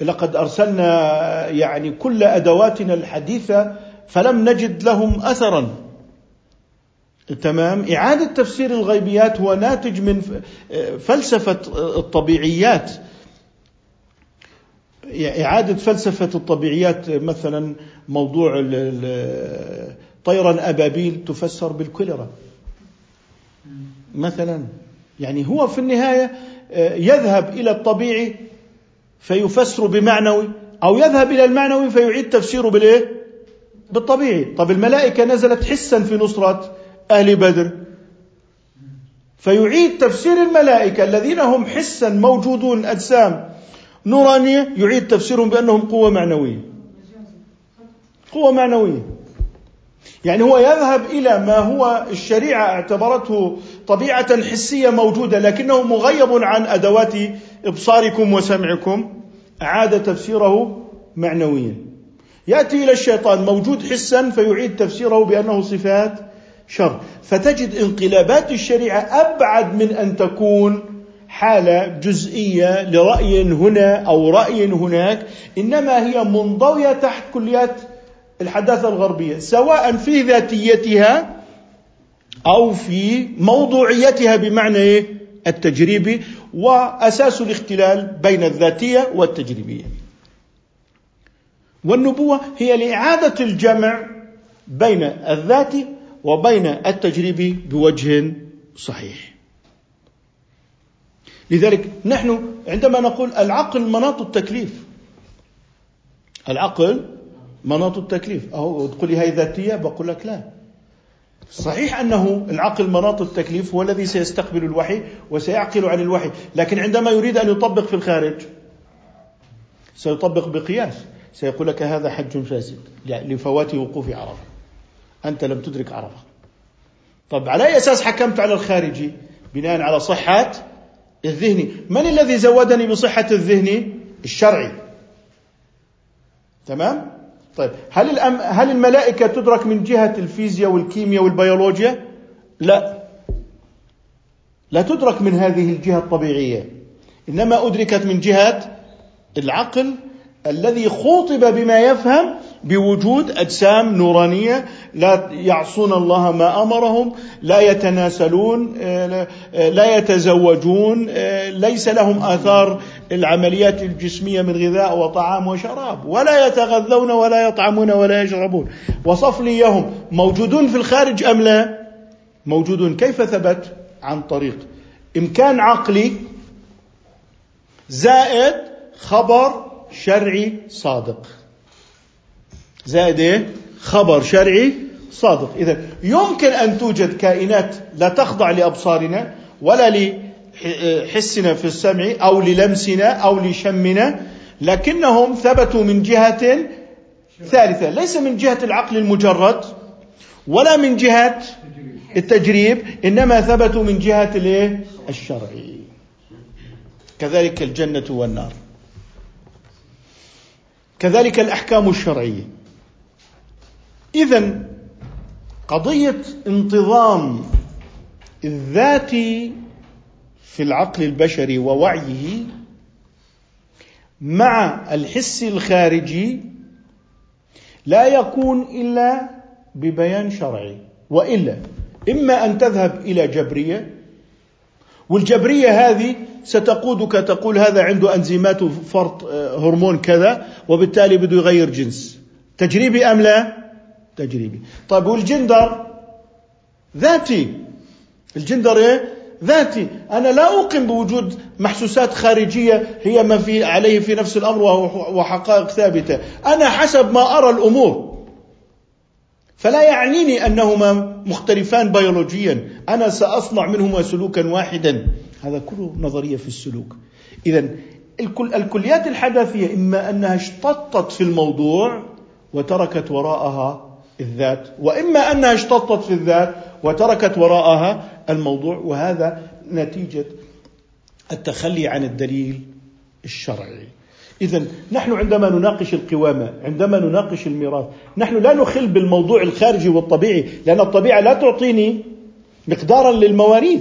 لقد أرسلنا يعني كل أدواتنا الحديثة فلم نجد لهم اثرا. تمام؟ إعادة تفسير الغيبيات هو ناتج من فلسفة الطبيعيات. إعادة فلسفة الطبيعيات مثلا موضوع طيرا أبابيل تفسر بالكوليرا. مثلا يعني هو في النهاية يذهب إلى الطبيعي فيفسر بمعنوي أو يذهب إلى المعنوي فيعيد تفسيره بالإيه؟ بالطبيعي. طب الملائكة نزلت حسا في نصرة أهل بدر. فيعيد تفسير الملائكة الذين هم حسا موجودون أجسام نورانية يعيد تفسيرهم بأنهم قوة معنوية. قوة معنوية. يعني هو يذهب إلى ما هو الشريعة اعتبرته طبيعة حسية موجودة لكنه مغيب عن أدوات إبصاركم وسمعكم أعاد تفسيره معنويا. يأتي إلى الشيطان موجود حسا فيعيد تفسيره بأنه صفات شر. فتجد انقلابات الشريعة أبعد من أن تكون حالة جزئية لرأي هنا أو رأي هناك إنما هي منضوية تحت كليات الحداثة الغربية سواء في ذاتيتها أو في موضوعيتها بمعنى إيه؟ التجريبي وأساس الاختلال بين الذاتية والتجريبية والنبوة هي لإعادة الجمع بين الذات وبين التجريبي بوجه صحيح لذلك نحن عندما نقول العقل مناط التكليف. العقل مناط التكليف. أو تقول لي هي ذاتية بقول لك لا. صحيح أنه العقل مناط التكليف هو الذي سيستقبل الوحي وسيعقل عن الوحي لكن عندما يريد أن يطبق في الخارج سيطبق بقياس. سيقول لك هذا حج فاسد لفوات وقوف عرفة. أنت لم تدرك عرفة. طب على أي أساس حكمت على الخارجي؟ بناء على صحة الذهني. من الذي زودني بصحة الذهني؟ الشرعي. تمام؟ طيب هل الأم هل الملائكة تدرك من جهة الفيزياء والكيمياء والبيولوجيا؟ لا. لا تدرك من هذه الجهة الطبيعية. إنما أدركت من جهة العقل الذي خوطب بما يفهم بوجود أجسام نورانية لا يعصون الله ما أمرهم لا يتناسلون لا يتزوجون ليس لهم آثار العمليات الجسمية من غذاء وطعام وشراب ولا يتغذون ولا يطعمون ولا يشربون. وصفليهم موجودون في الخارج أم لا؟ موجودون. كيف ثبت؟ عن طريق إمكان عقلي زائد خبر شرعي صادق. زائد إيه؟ خبر شرعي صادق. اذا يمكن أن توجد كائنات لا تخضع لأبصارنا ولا لحسنا في السمع أو للمسنا أو لشمنا لكنهم ثبتوا من جهة ثالثة. ليس من جهة العقل المجرد ولا من جهة التجريب إنما ثبتوا من جهة الايه الشرعي. كذلك الجنة والنار. كذلك الأحكام الشرعية. اذا قضية انتظام الذات في العقل البشري ووعيه مع الحس الخارجي لا يكون إلا ببيان شرعي وإلا إما أن تذهب إلى جبرية والجبرية هذه ستقودك تقول هذا عنده أنزيمات وفرط آه، هرمون كذا وبالتالي بده يغير جنس. تجريبي أم لا؟ تجريبي طيب والجندر ذاتي. الجندر إيه؟ ذاتي. أنا لا اقيم بوجود محسوسات خارجية هي ما في عليه في نفس الأمر وحقائق ثابتة. أنا حسب ما أرى الأمور. فلا يعنيني أنهما مختلفان بيولوجيا. أنا سأصنع منهما سلوكا واحدا. هذا كله نظرية في السلوك. اذا الكل الكليات الحداثية إما أنها اشتطت في الموضوع وتركت وراءها الذات. وإما أنها اشتطت في الذات وتركت وراءها الموضوع وهذا نتيجة التخلي عن الدليل الشرعي. إذا نحن عندما نناقش القوامة عندما نناقش الميراث نحن لا نخل بالموضوع الخارجي والطبيعي لأن الطبيعة لا تعطيني مقدارا للمواريث.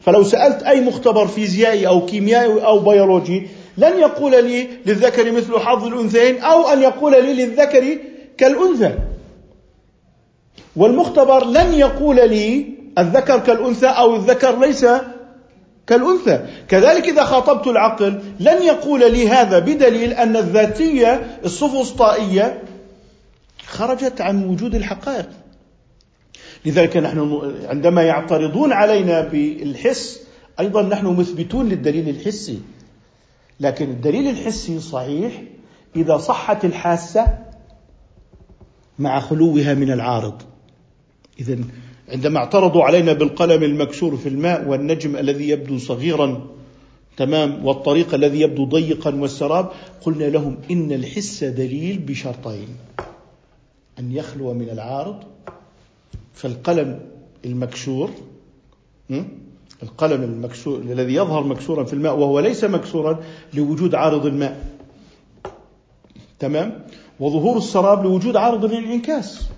فلو سألت أي مختبر فيزيائي أو كيميائي أو بيولوجي لن يقول لي للذكر مثل حظ الأنثيين أو أن يقول لي للذكر كالأنثى. والمختبر لن يقول لي الذكر كالأنثى أو الذكر ليس كالأنثى. كذلك إذا خاطبت العقل لن يقول لي هذا بدليل أن الذاتية السفسطائية خرجت عن وجود الحقائق. لذلك نحن عندما يعترضون علينا بالحس أيضا نحن مثبتون للدليل الحسي. لكن الدليل الحسي صحيح إذا صحت الحاسة مع خلوها من العارض. إذا عندما اعترضوا علينا بالقلم المكسور في الماء والنجم الذي يبدو صغيرا تمام والطريق الذي يبدو ضيقا والسراب قلنا لهم إن الحس دليل بشرطين أن يخلو من العارض فالقلم المكسور القلم المكسور الذي يظهر مكسورا في الماء وهو ليس مكسورا لوجود عارض الماء تمام وظهور السراب لوجود عارض الانعكاس.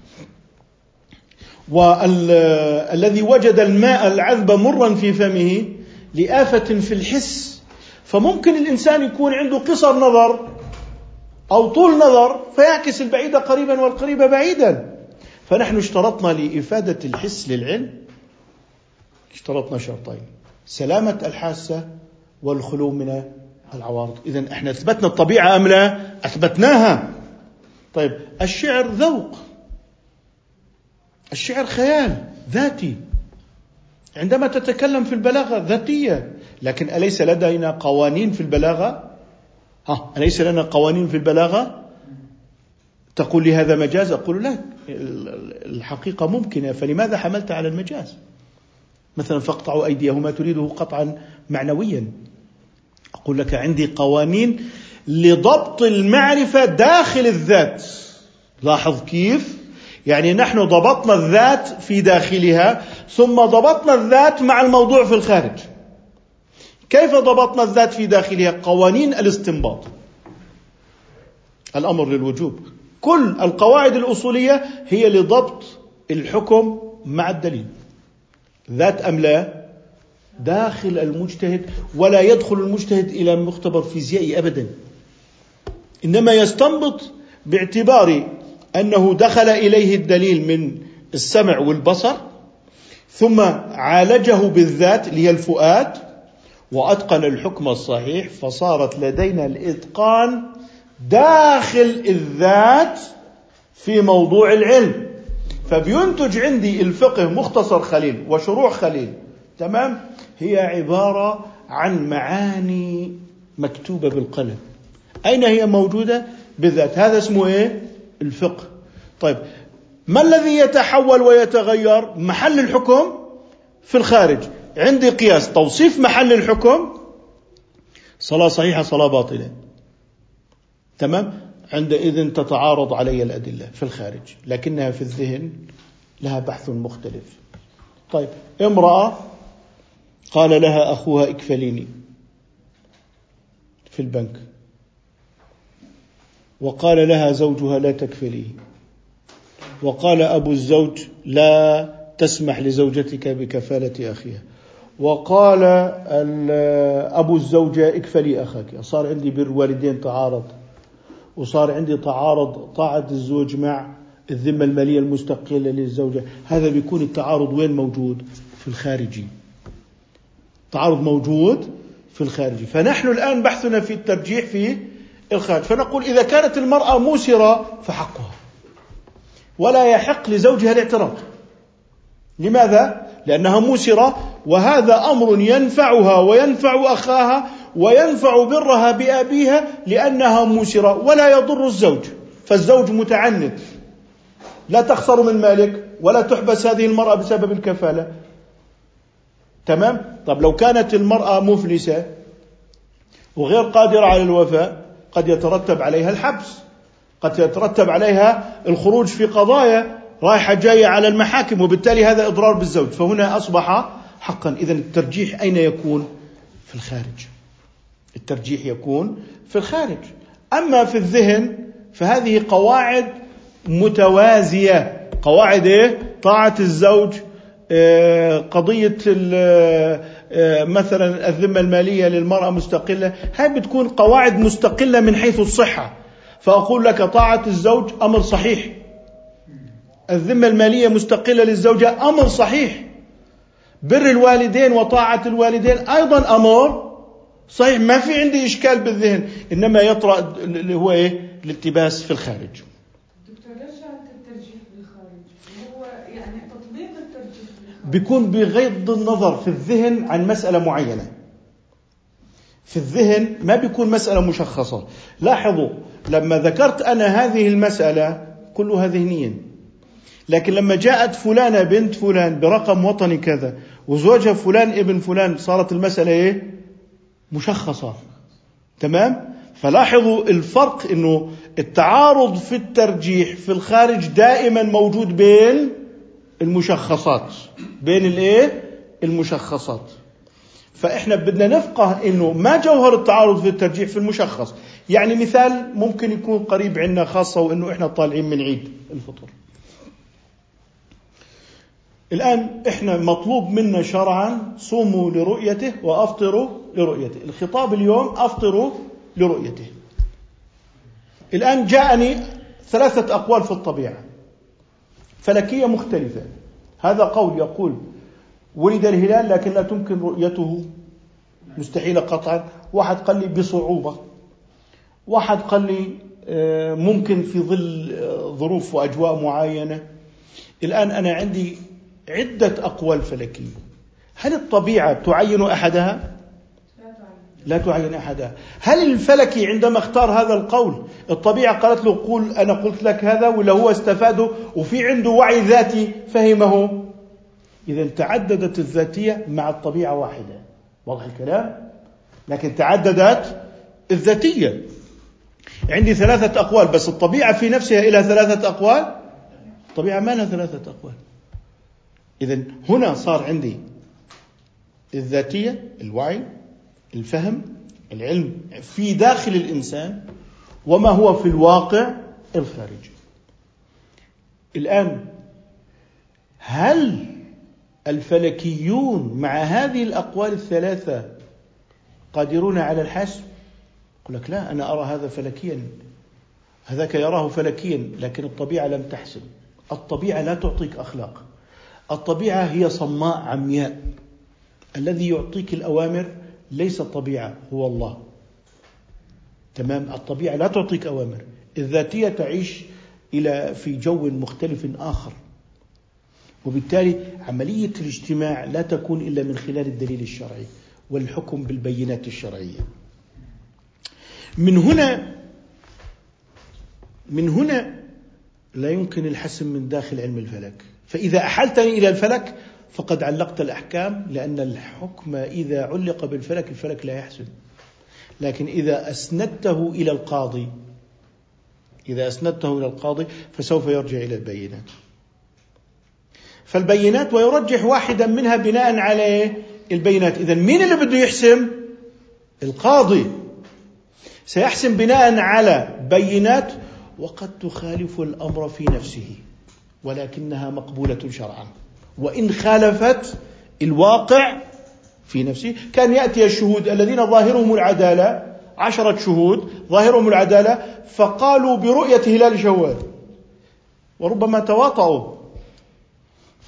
والذي وجد الماء العذب مرا في فمه لآفة في الحس. فممكن الإنسان يكون عنده قصر نظر أو طول نظر فيعكس البعيد قريبا والقريب بعيدا. فنحن اشترطنا لإفادة الحس للعلم. اشترطنا شرطين سلامة الحاسة والخلو من العوارض. إذا إحنا أثبتنا الطبيعة أم لا؟ أثبتناها. طيب الشعر ذوق. الشعر خيال ذاتي. عندما تتكلم في البلاغة ذاتية لكن أليس لدينا قوانين في البلاغة؟ ها أليس لنا قوانين في البلاغة؟ تقول لي هذا مجاز؟ أقول لا الحقيقة ممكنة. فلماذا حملت على المجاز؟ مثلا فاقطعوا أيديهما تريده قطعا معنويا. أقول لك عندي قوانين لضبط المعرفة داخل الذات. لاحظ كيف؟ يعني نحن ضبطنا الذات في داخلها ثم ضبطنا الذات مع الموضوع في الخارج. كيف ضبطنا الذات في داخلها؟ قوانين الاستنباط. الأمر للوجوب. كل القواعد الأصولية هي لضبط الحكم مع الدليل. ذات أم لا؟ داخل المجتهد ولا يدخل المجتهد إلى مختبر فيزيائي ابدا. إنما يستنبط باعتبار أنه دخل إليه الدليل من السمع والبصر ثم عالجه بالذات اللي هي الفؤاد وأتقن الحكم الصحيح فصارت لدينا الإتقان داخل الذات في موضوع العلم. فبينتج عندي الفقه مختصر خليل وشروع خليل تمام؟ هي عبارة عن معاني مكتوبة بالقلم. أين هي موجودة؟ بالذات. هذا اسمه إيه؟ الفقه. طيب ما الذي يتحول ويتغير؟ محل الحكم في الخارج. عندي قياس. توصيف محل الحكم؟ صلاة صحيحة صلاة باطلة. تمام؟ عندئذ تتعارض علي الأدلة في الخارج لكنها في الذهن لها بحث مختلف. طيب امرأة قال لها أخوها اكفليني في البنك. وقال لها زوجها لا تكفليه وقال أبو الزوج لا تسمح لزوجتك بكفالة أخيها. وقال أبو الزوجة اكفلي أخاك. صار عندي بر والدين تعارض. وصار عندي تعارض طاعة الزوج مع الذمة المالية المستقلة للزوجة. هذا بيكون التعارض وين موجود؟ في الخارجي. تعارض موجود في الخارجي. فنحن الآن بحثنا في الترجيح في الخارج فنقول إذا كانت المرأة موسرة فحقها. ولا يحق لزوجها الاعتراض. لماذا؟ لأنها موسرة وهذا أمر ينفعها وينفع أخاها وينفع برها بأبيها لأنها موسرة ولا يضر الزوج. فالزوج متعنت. لا تخسر من مالك ولا تحبس هذه المرأة بسبب الكفالة. تمام؟ طب لو كانت المرأة مفلسة وغير قادرة على الوفاء قد يترتب عليها الحبس قد يترتب عليها الخروج في قضايا رايحة جاية على المحاكم وبالتالي هذا إضرار بالزوج. فهنا أصبح حقا. إذا الترجيح أين يكون؟ في الخارج. الترجيح يكون في الخارج. أما في الذهن فهذه قواعد متوازية. قواعد إيه؟ طاعة الزوج قضية آه، مثلا الذمة المالية للمرأة مستقلة هاي بتكون قواعد مستقلة من حيث الصحة. فأقول لك طاعة الزوج أمر صحيح. الذمة المالية مستقلة للزوجة أمر صحيح. بر الوالدين وطاعة الوالدين أيضا أمر صحيح. ما في عندي إشكال بالذهن إنما يطرأ اللي هو إيه؟ الالتباس في الخارج دكتور ليش الترجيح بالخارج هو يعني تطبيق الترجيح بالخارج بيكون بغض النظر في الذهن عن مسألة معينة. في الذهن ما بيكون مسألة مشخصة. لاحظوا لما ذكرت أنا هذه المسألة كلها ذهنيا. لكن لما جاءت فلانة بنت فلان برقم وطني كذا وزوجها فلان ابن فلان صارت المسألة إيه؟ مشخصة. تمام؟ فلاحظوا الفرق إنه التعارض في الترجيح في الخارج دائما موجود بين المشخصات. بين الايه؟ المشخصات. فإحنا بدنا نفقه إنه ما جوهر التعارض في الترجيح في المشخص. يعني مثال ممكن يكون قريب عنا خاصة وإنه إحنا طالعين من عيد الفطر. الآن إحنا مطلوب منا شرعا صوموا لرؤيته وأفطروا لرؤيته. الخطاب اليوم أفطروا لرؤيته. الآن جاءني ثلاثة أقوال في الطبيعة. فلكية مختلفة. هذا قول يقول ولد الهلال لكن لا تمكن رؤيته. مستحيلة قطعا. واحد قال لي بصعوبة. واحد قال لي آه، ممكن في ظل آه، ظروف وأجواء معينة. الآن أنا عندي عدة أقوال فلكية. هل الطبيعة تعين أحدها؟ لا تعين أحدها هل الفلكي عندما اختار هذا القول الطبيعة قالت له قول أنا قلت لك هذا ولا هو استفاده وفي عنده وعي ذاتي فهمه. إذا تعددت الذاتية مع الطبيعة واحدة. واضح الكلام؟ لكن تعددت الذاتية. عندي ثلاثة أقوال بس الطبيعة في نفسها إلى ثلاثة أقوال؟ الطبيعة ما لها ثلاثة أقوال. إذا هنا صار عندي الذاتية الوعي الفهم العلم في داخل الإنسان وما هو في الواقع الخارجي. الآن هل الفلكيون مع هذه الأقوال الثلاثة قادرون على الحسم؟ يقول لك لا أنا أرى هذا فلكيا. هذاك يراه فلكيا لكن الطبيعة لم تحسم. الطبيعة لا تعطيك أخلاق. الطبيعة هي صماء عمياء. الذي يعطيك الأوامر ليس الطبيعة هو الله. تمام؟ الطبيعة لا تعطيك أوامر. الذاتية تعيش إلى في جو مختلف آخر. وبالتالي عملية الاجتماع لا تكون إلا من خلال الدليل الشرعي والحكم بالبينات الشرعية. من هنا من هنا لا يمكن الحسم من داخل علم الفلك. فإذا أحلتني إلى الفلك فقد علقت الأحكام لأن الحكم إذا علق بالفلك الفلك لا يحسن. لكن إذا أسندته إلى القاضي إذا أسندته إلى القاضي فسوف يرجع إلى البينات. فالبينات ويرجح واحدا منها بناء على البينات. إذا مين اللي بده يحسم؟ القاضي. سيحسم بناء على بينات وقد تخالف الأمر في نفسه ولكنها مقبولة شرعا. وإن خالفت الواقع في نفسه. كان يأتي الشهود الذين ظاهرهم العدالة عشرة شهود ظاهرهم العدالة فقالوا برؤية هلال شوال وربما تواطؤوا.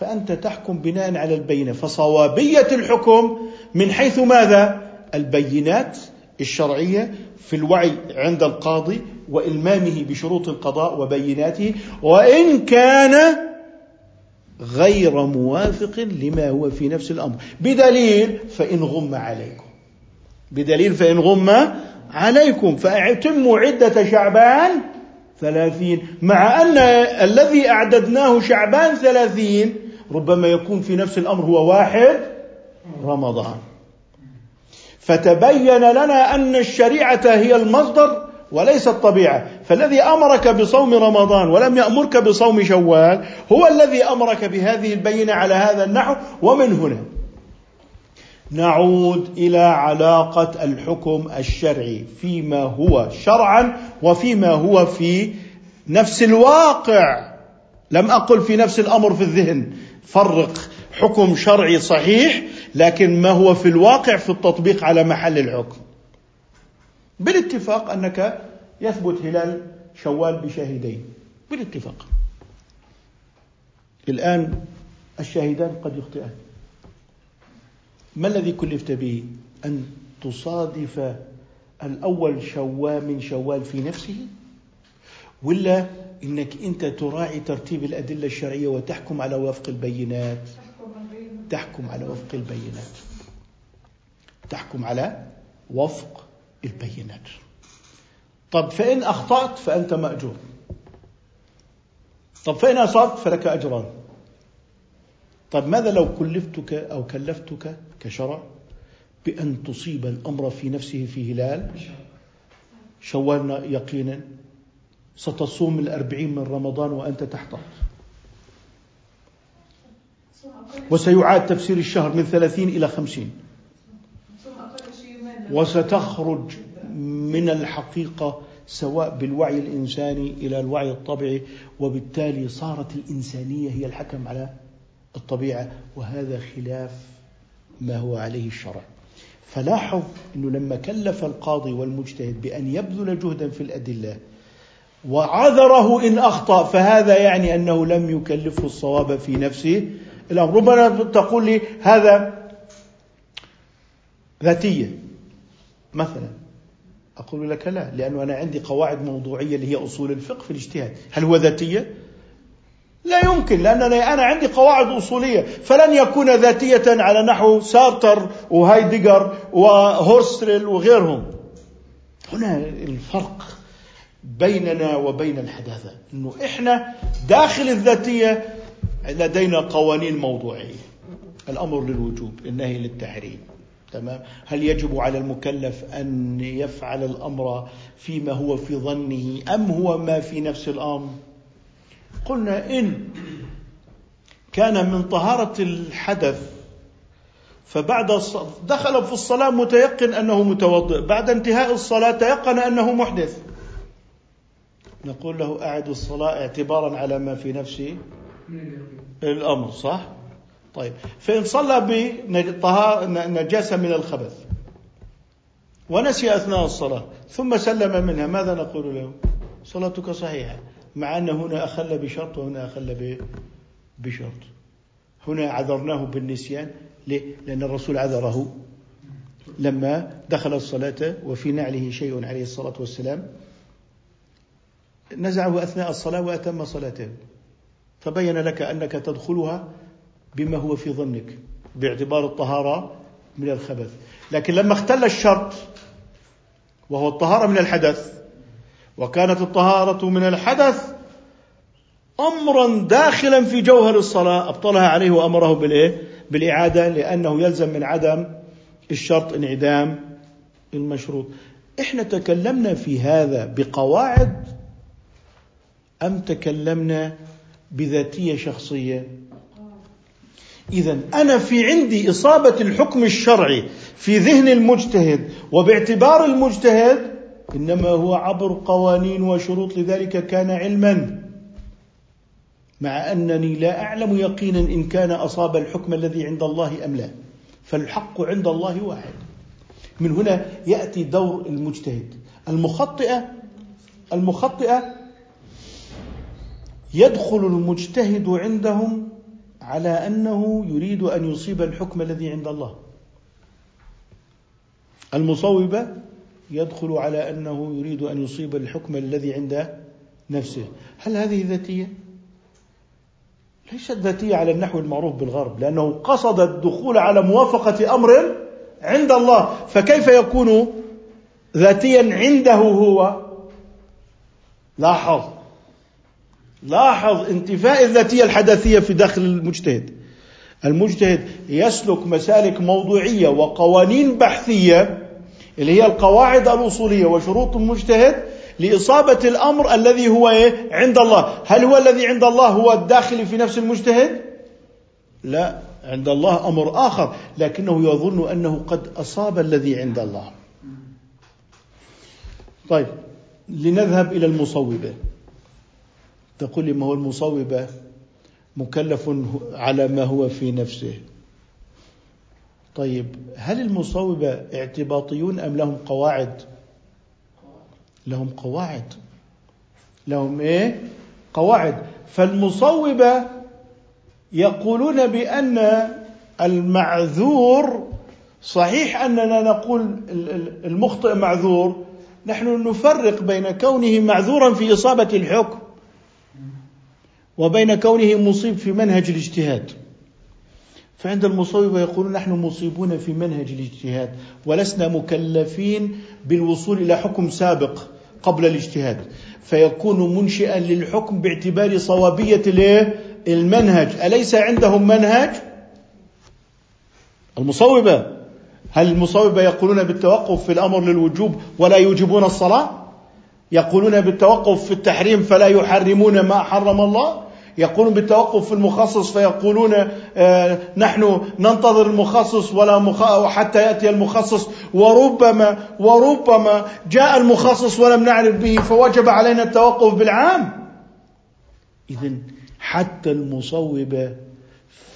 فأنت تحكم بناء على البينة. فصوابية الحكم من حيث ماذا؟ البينات الشرعية في الوعي عند القاضي وإلمامه بشروط القضاء وبيناته. وإن كان غير موافق لما هو في نفس الأمر. بدليل فإن غم عليكم. بدليل فإن غم عليكم. فأتموا عدة شعبان ثلاثين. مع أن الذي أعددناه شعبان ثلاثين ربما يكون في نفس الأمر هو واحد رمضان. فتبين لنا أن الشريعة هي المصدر وليس الطبيعة فالذي أمرك بصوم رمضان ولم يأمرك بصوم شوال هو الذي أمرك بهذه البينة على هذا النحو ومن هنا. نعود إلى علاقة الحكم الشرعي فيما هو شرعا وفيما هو في نفس الواقع. لم أقل في نفس الأمر في الذهن. فرق. حكم شرعي صحيح لكن ما هو في الواقع في التطبيق على محل الحكم. بالاتفاق أنك يثبت هلال شوال بشاهدين. بالاتفاق. الآن الشاهدان قد يخطئان. ما الذي كلفت به أن تصادف الأول شوال من شوال في نفسه؟ ولا إنك أنت تراعي ترتيب الأدلة الشرعية وتحكم على وفق البينات؟ تحكم على وفق البينات. تحكم على وفق البينات. طب فإن أخطأت فأنت مأجور. طب فإن أصبت فلك أجران. طب ماذا لو كلفتك أو كلفتك كشرع بأن تصيب الأمر في نفسه في هلال؟ شوال يقينا ستصوم الأربعين من رمضان وأنت تحتاط وسيعاد تفسير الشهر من ثلاثين إلى خمسين. وستخرج من الحقيقة سواء بالوعي الإنساني إلى الوعي الطبيعي وبالتالي صارت الإنسانية هي الحكم على الطبيعة وهذا خلاف ما هو عليه الشرع. فلاحظ أنه لما كلف القاضي والمجتهد بأن يبذل جهدا في الأدلة وعذره إن أخطأ فهذا يعني أنه لم يكلفه الصواب في نفسه. ربما تقول لي هذا ذاتية. مثلا. أقول لك لا لأنه أنا عندي قواعد موضوعية اللي هي أصول الفقه في الاجتهاد. هل هو ذاتية؟ لا يمكن لأنني أنا عندي قواعد أصولية. فلن يكون ذاتية على نحو سارتر وهايدجر وهورستريل وغيرهم. هنا الفرق بيننا وبين الحداثة. أنه إحنا داخل الذاتية لدينا قوانين موضوعية. الأمر للوجوب النهي للتحريم. تمام؟ هل يجب على المكلف أن يفعل الأمر فيما هو في ظنه أم هو ما في نفس الأمر؟ قلنا إن كان من طهارة الحدث فبعد دخل في الصلاة متيقن أنه متوضئ بعد انتهاء الصلاة تيقن أنه محدث. نقول له أعد الصلاة اعتبارا على ما في نفسه الأمر صح؟ طيب. فإن صلى بنجاسة من الخبث ونسي أثناء الصلاة ثم سلم منها ماذا نقول له؟ صلاتك صحيحة مع أن هنا أخل بشرط وهنا أخل بشرط. هنا عذرناه بالنسيان ليه؟ لأن الرسول عذره لما دخل الصلاة وفي نعله شيء عليه الصلاة والسلام. نزعه أثناء الصلاة وأتم صلاته. فبين لك أنك تدخلها بما هو في ظنك باعتبار الطهارة من الخبث لكن لما اختل الشرط وهو الطهارة من الحدث وكانت الطهارة من الحدث امرا داخلا في جوهر الصلاة أبطلها عليه وأمره بالإيه؟ بالإعادة لأنه يلزم من عدم الشرط انعدام المشروط. إحنا تكلمنا في هذا بقواعد أم تكلمنا بذاتية شخصية اذا أنا في عندي إصابة الحكم الشرعي في ذهن المجتهد وباعتبار المجتهد إنما هو عبر قوانين وشروط لذلك كان علما. مع أنني لا أعلم يقينا إن كان أصاب الحكم الذي عند الله أم لا. فالحق عند الله واحد. من هنا يأتي دور المجتهد. المخطئة المخطئة يدخل المجتهد عندهم على أنه يريد أن يصيب الحكم الذي عند الله. المصوبه يدخل على أنه يريد أن يصيب الحكم الذي عند نفسه. هل هذه ذاتية؟ ليست ذاتية على النحو المعروف بالغرب لأنه قصد الدخول على موافقة أمر عند الله. فكيف يكون ذاتيا عنده هو؟ لاحظ. لاحظ انتفاء الذاتية الحدثية في داخل المجتهد. المجتهد يسلك مسالك موضوعية وقوانين بحثية اللي هي القواعد الأصولية وشروط المجتهد لإصابة الأمر الذي هو إيه؟ عند الله. هل هو الذي عند الله هو الداخل في نفس المجتهد؟ لا عند الله أمر آخر لكنه يظن أنه قد أصاب الذي عند الله. طيب لنذهب إلى المصوبة. تقول ما هو المصوبة؟ مكلف على ما هو في نفسه. طيب هل المصوبة اعتباطيون أم لهم قواعد؟ لهم قواعد. لهم إيه؟ قواعد. فالمصوبة يقولون بأن المعذور صحيح أننا نقول المخطئ معذور نحن نفرق بين كونه معذورا في إصابة الحكم وبين كونه مصيب في منهج الاجتهاد. فعند المصوبة يقولون نحن مصيبون في منهج الاجتهاد ولسنا مكلفين بالوصول إلى حكم سابق قبل الاجتهاد. فيكون منشئا للحكم باعتبار صوابية المنهج. أليس عندهم منهج؟ المصوبة. هل المصوبة يقولون بالتوقف في الأمر للوجوب ولا يوجبون الصلاة؟ يقولون بالتوقف في التحريم فلا يحرمون ما حرم الله؟ يقولون بالتوقف في المخصص فيقولون آه نحن ننتظر المخصص ولا مخ... حتى يأتي المخصص. وربما وربما جاء المخصص ولم نعرف به فوجب علينا التوقف بالعام. اذا حتى المصوبه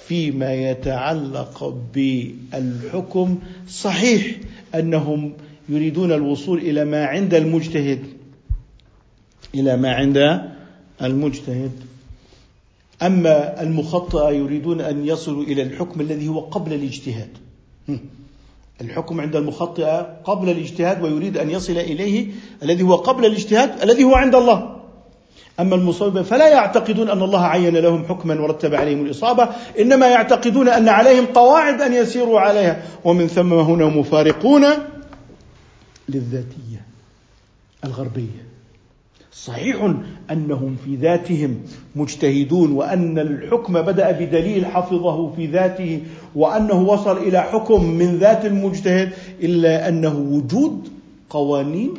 فيما يتعلق بالحكم صحيح أنهم يريدون الوصول إلى ما عند المجتهد. إلى ما عند المجتهد. أما المخطئة يريدون أن يصلوا إلى الحكم الذي هو قبل الاجتهاد. الحكم عند المخطئة قبل الاجتهاد ويريد أن يصل إليه الذي هو قبل الاجتهاد الذي هو عند الله. أما المصوبة فلا يعتقدون أن الله عين لهم حكما ورتب عليهم الإصابة إنما يعتقدون أن عليهم قواعد أن يسيروا عليها. ومن ثم هنا مفارقون للذاتية الغربية. صحيح أنهم في ذاتهم مجتهدون وأن الحكم بدأ بدليل حفظه في ذاته وأنه وصل إلى حكم من ذات المجتهد إلا أنه وجود قوانين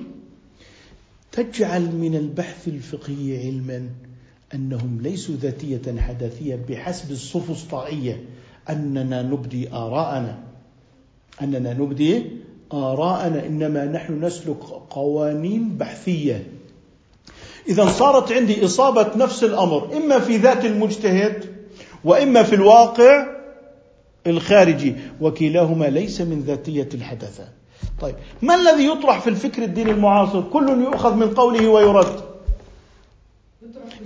تجعل من البحث الفقهي علما أنهم ليسوا ذاتية حداثية بحسب السفسطائية. أننا نبدي آراءنا. أننا نبدي آراءنا. إنما نحن نسلك قوانين بحثية. إذا صارت عندي إصابة نفس الأمر إما في ذات المجتهد وإما في الواقع الخارجي وكلاهما ليس من ذاتية الحدثة طيب ما الذي يطرح في الفكر الديني المعاصر؟ كل يؤخذ من قوله ويرد.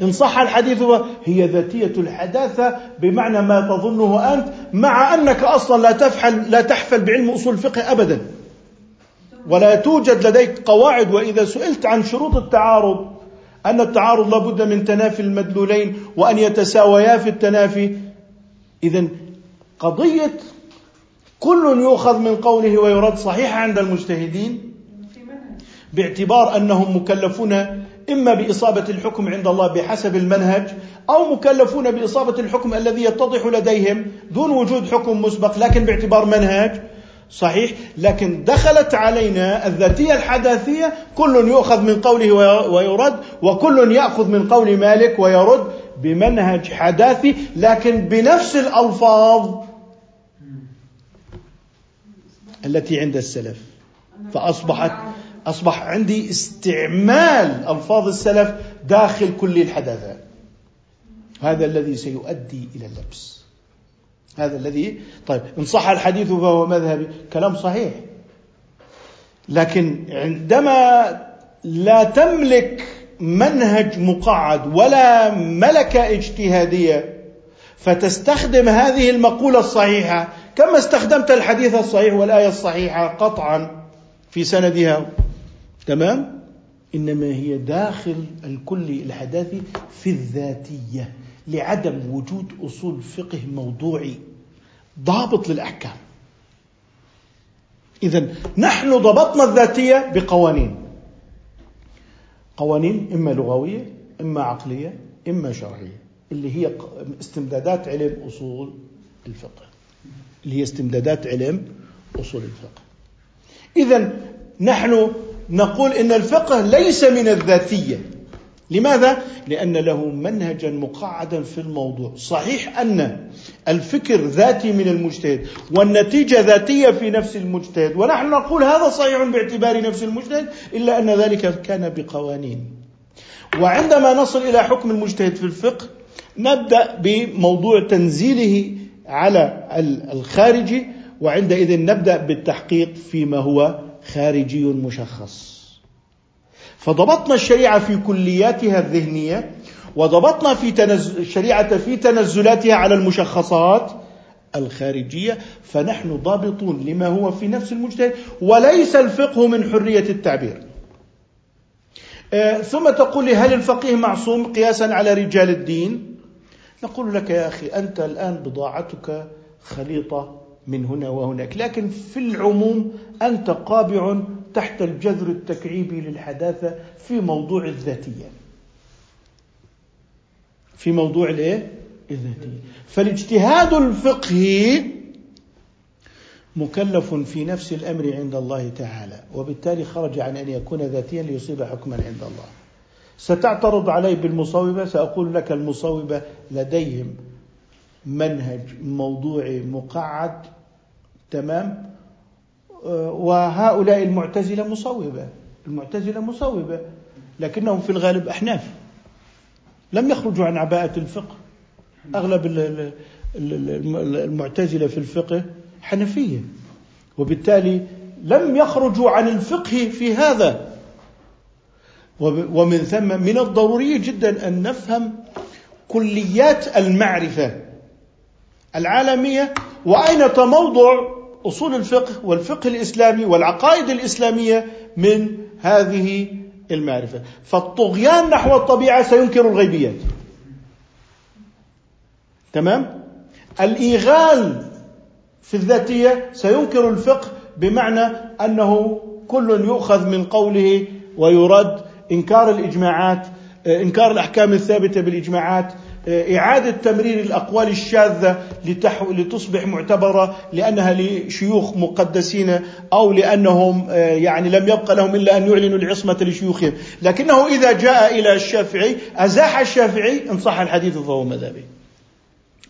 إن صح الحديث هي ذاتية الحداثة بمعنى ما تظنه أنت مع أنك أصلا لا تفعل لا تحفل بعلم أصول الفقه أبدا. ولا توجد لديك قواعد وإذا سئلت عن شروط التعارض أن التعارض لابد من تنافي المدلولين وأن يتساويا في التنافي. إذا قضية كل يؤخذ من قوله ويرد صحيحة عند المجتهدين باعتبار أنهم مكلفون إما بإصابة الحكم عند الله بحسب المنهج أو مكلفون بإصابة الحكم الذي يتضح لديهم دون وجود حكم مسبق لكن باعتبار منهج. صحيح لكن دخلت علينا الذاتية الحداثية كل يؤخذ من قوله ويرد وكل يأخذ من قول مالك ويرد بمنهج حداثي لكن بنفس الألفاظ التي عند السلف. فأصبحت أصبح عندي استعمال ألفاظ السلف داخل كل الحداثات. هذا الذي سيؤدي إلى اللبس. هذا الذي طيب إن صح الحديث فهو مذهبي كلام صحيح. لكن عندما لا تملك منهج مقعد ولا ملكة اجتهادية فتستخدم هذه المقولة الصحيحة كما استخدمت الحديث الصحيح والآية الصحيحة قطعا في سندها. تمام؟ إنما هي داخل الكلي الحداثي في الذاتية. لعدم وجود أصول فقه موضوعي ضابط للأحكام. اذا نحن ضبطنا الذاتية بقوانين. قوانين إما لغوية إما عقلية إما شرعية اللي هي استمدادات علم أصول الفقه. اللي هي استمدادات علم أصول الفقه. اذا نحن نقول إن الفقه ليس من الذاتية. لماذا؟ لأن له منهجا مقعدا في الموضوع. صحيح أن الفكر ذاتي من المجتهد والنتيجة ذاتية في نفس المجتهد ونحن نقول هذا صحيح باعتبار نفس المجتهد إلا أن ذلك كان بقوانين. وعندما نصل إلى حكم المجتهد في الفقه نبدأ بموضوع تنزيله على الخارجي وعندئذ نبدأ بالتحقيق فيما هو خارجي مشخص. فضبطنا الشريعة في كلياتها الذهنية وضبطنا في تنز... الشريعة في تنزلاتها على المشخصات الخارجية فنحن ضابطون لما هو في نفس المجتهد وليس الفقه من حرية التعبير. آه ثم تقول لي هل الفقيه معصوم قياسا على رجال الدين؟ نقول لك يا أخي أنت الآن بضاعتك خليطة من هنا وهناك لكن في العموم أنت قابع تحت الجذر التكعيبي للحداثة في موضوع الذاتية. في موضوع الايه؟ الذاتية. فالاجتهاد الفقهي مكلف في نفس الأمر عند الله تعالى وبالتالي خرج عن أن يكون ذاتيا ليصيب حكما عند الله. ستعترض علي بالمصوبه سأقول لك المصوبه لديهم. منهج موضوعي مقعد تمام؟ وهؤلاء المعتزلة مصوبة المعتزلة مصوبة لكنهم في الغالب أحناف لم يخرجوا عن عباءة الفقه. أغلب المعتزلة في الفقه حنفية وبالتالي لم يخرجوا عن الفقه في هذا. ومن ثم من الضروري جدا أن نفهم كليات المعرفة العالمية وأين تموضع أصول الفقه والفقه الإسلامي والعقائد الإسلامية من هذه المعرفة. فالطغيان نحو الطبيعة سينكر الغيبيات. تمام؟ الإيغال في الذاتية سينكر الفقه بمعنى أنه كل يؤخذ من قوله ويرد إنكار الإجماعات إنكار الأحكام الثابتة بالإجماعات إعادة تمرير الأقوال الشاذة لتصبح معتبرة لأنها لشيوخ مقدسين أو لأنهم يعني لم يبق لهم إلا أن يعلنوا العصمة لشيوخهم. لكنه إذا جاء إلى الشافعي أزاح الشافعي إن صح الحديث فهو مذهبي.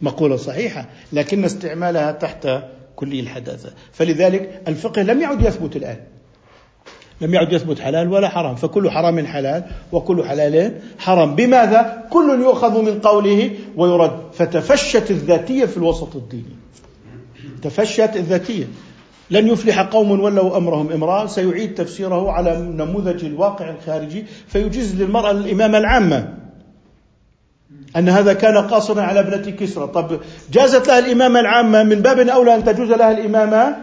مقولة صحيحة لكن استعمالها تحت كلي الحداثة. فلذلك الفقه لم يعد يثبت الآن. لم يعد يثبت حلال ولا حرام فكل حرام حلال وكل حلال حرام. بماذا؟ كل يؤخذ من قوله ويرد فتفشت الذاتية في الوسط الديني. تفشت الذاتية. لن يفلح قوم ولوا أمرهم امراه سيعيد تفسيره على نموذج الواقع الخارجي فيجيز للمرأة الامامه العامة أن هذا كان قاصرا على ابنة كسرى. طب جازت لها الإمامة العامة من باب أولى أن تجوز لها الإمامة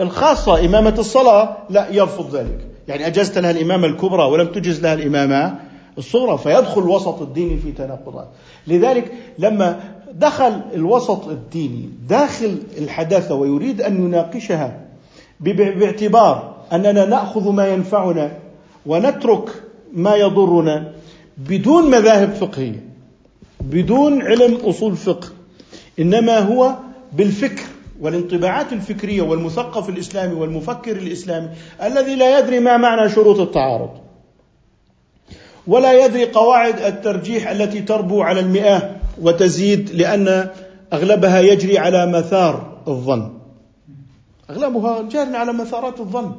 الخاصة إمامة الصلاة؟ لا يرفض ذلك. يعني أجزت لها الإمامة الكبرى ولم تجز لها الإمامة الصغرى فيدخل الوسط الديني في تناقضات. لذلك لما دخل الوسط الديني داخل الحداثة ويريد أن يناقشها باعتبار أننا نأخذ ما ينفعنا ونترك ما يضرنا بدون مذاهب فقهية بدون علم أصول فقه إنما هو بالفكر. والانطباعات الفكرية والمثقف الإسلامي والمفكر الإسلامي الذي لا يدري ما معنى شروط التعارض ولا يدري قواعد الترجيح التي تربو على المئة وتزيد لأن أغلبها يجري على مثار الظن. أغلبها جار على مثارات الظن.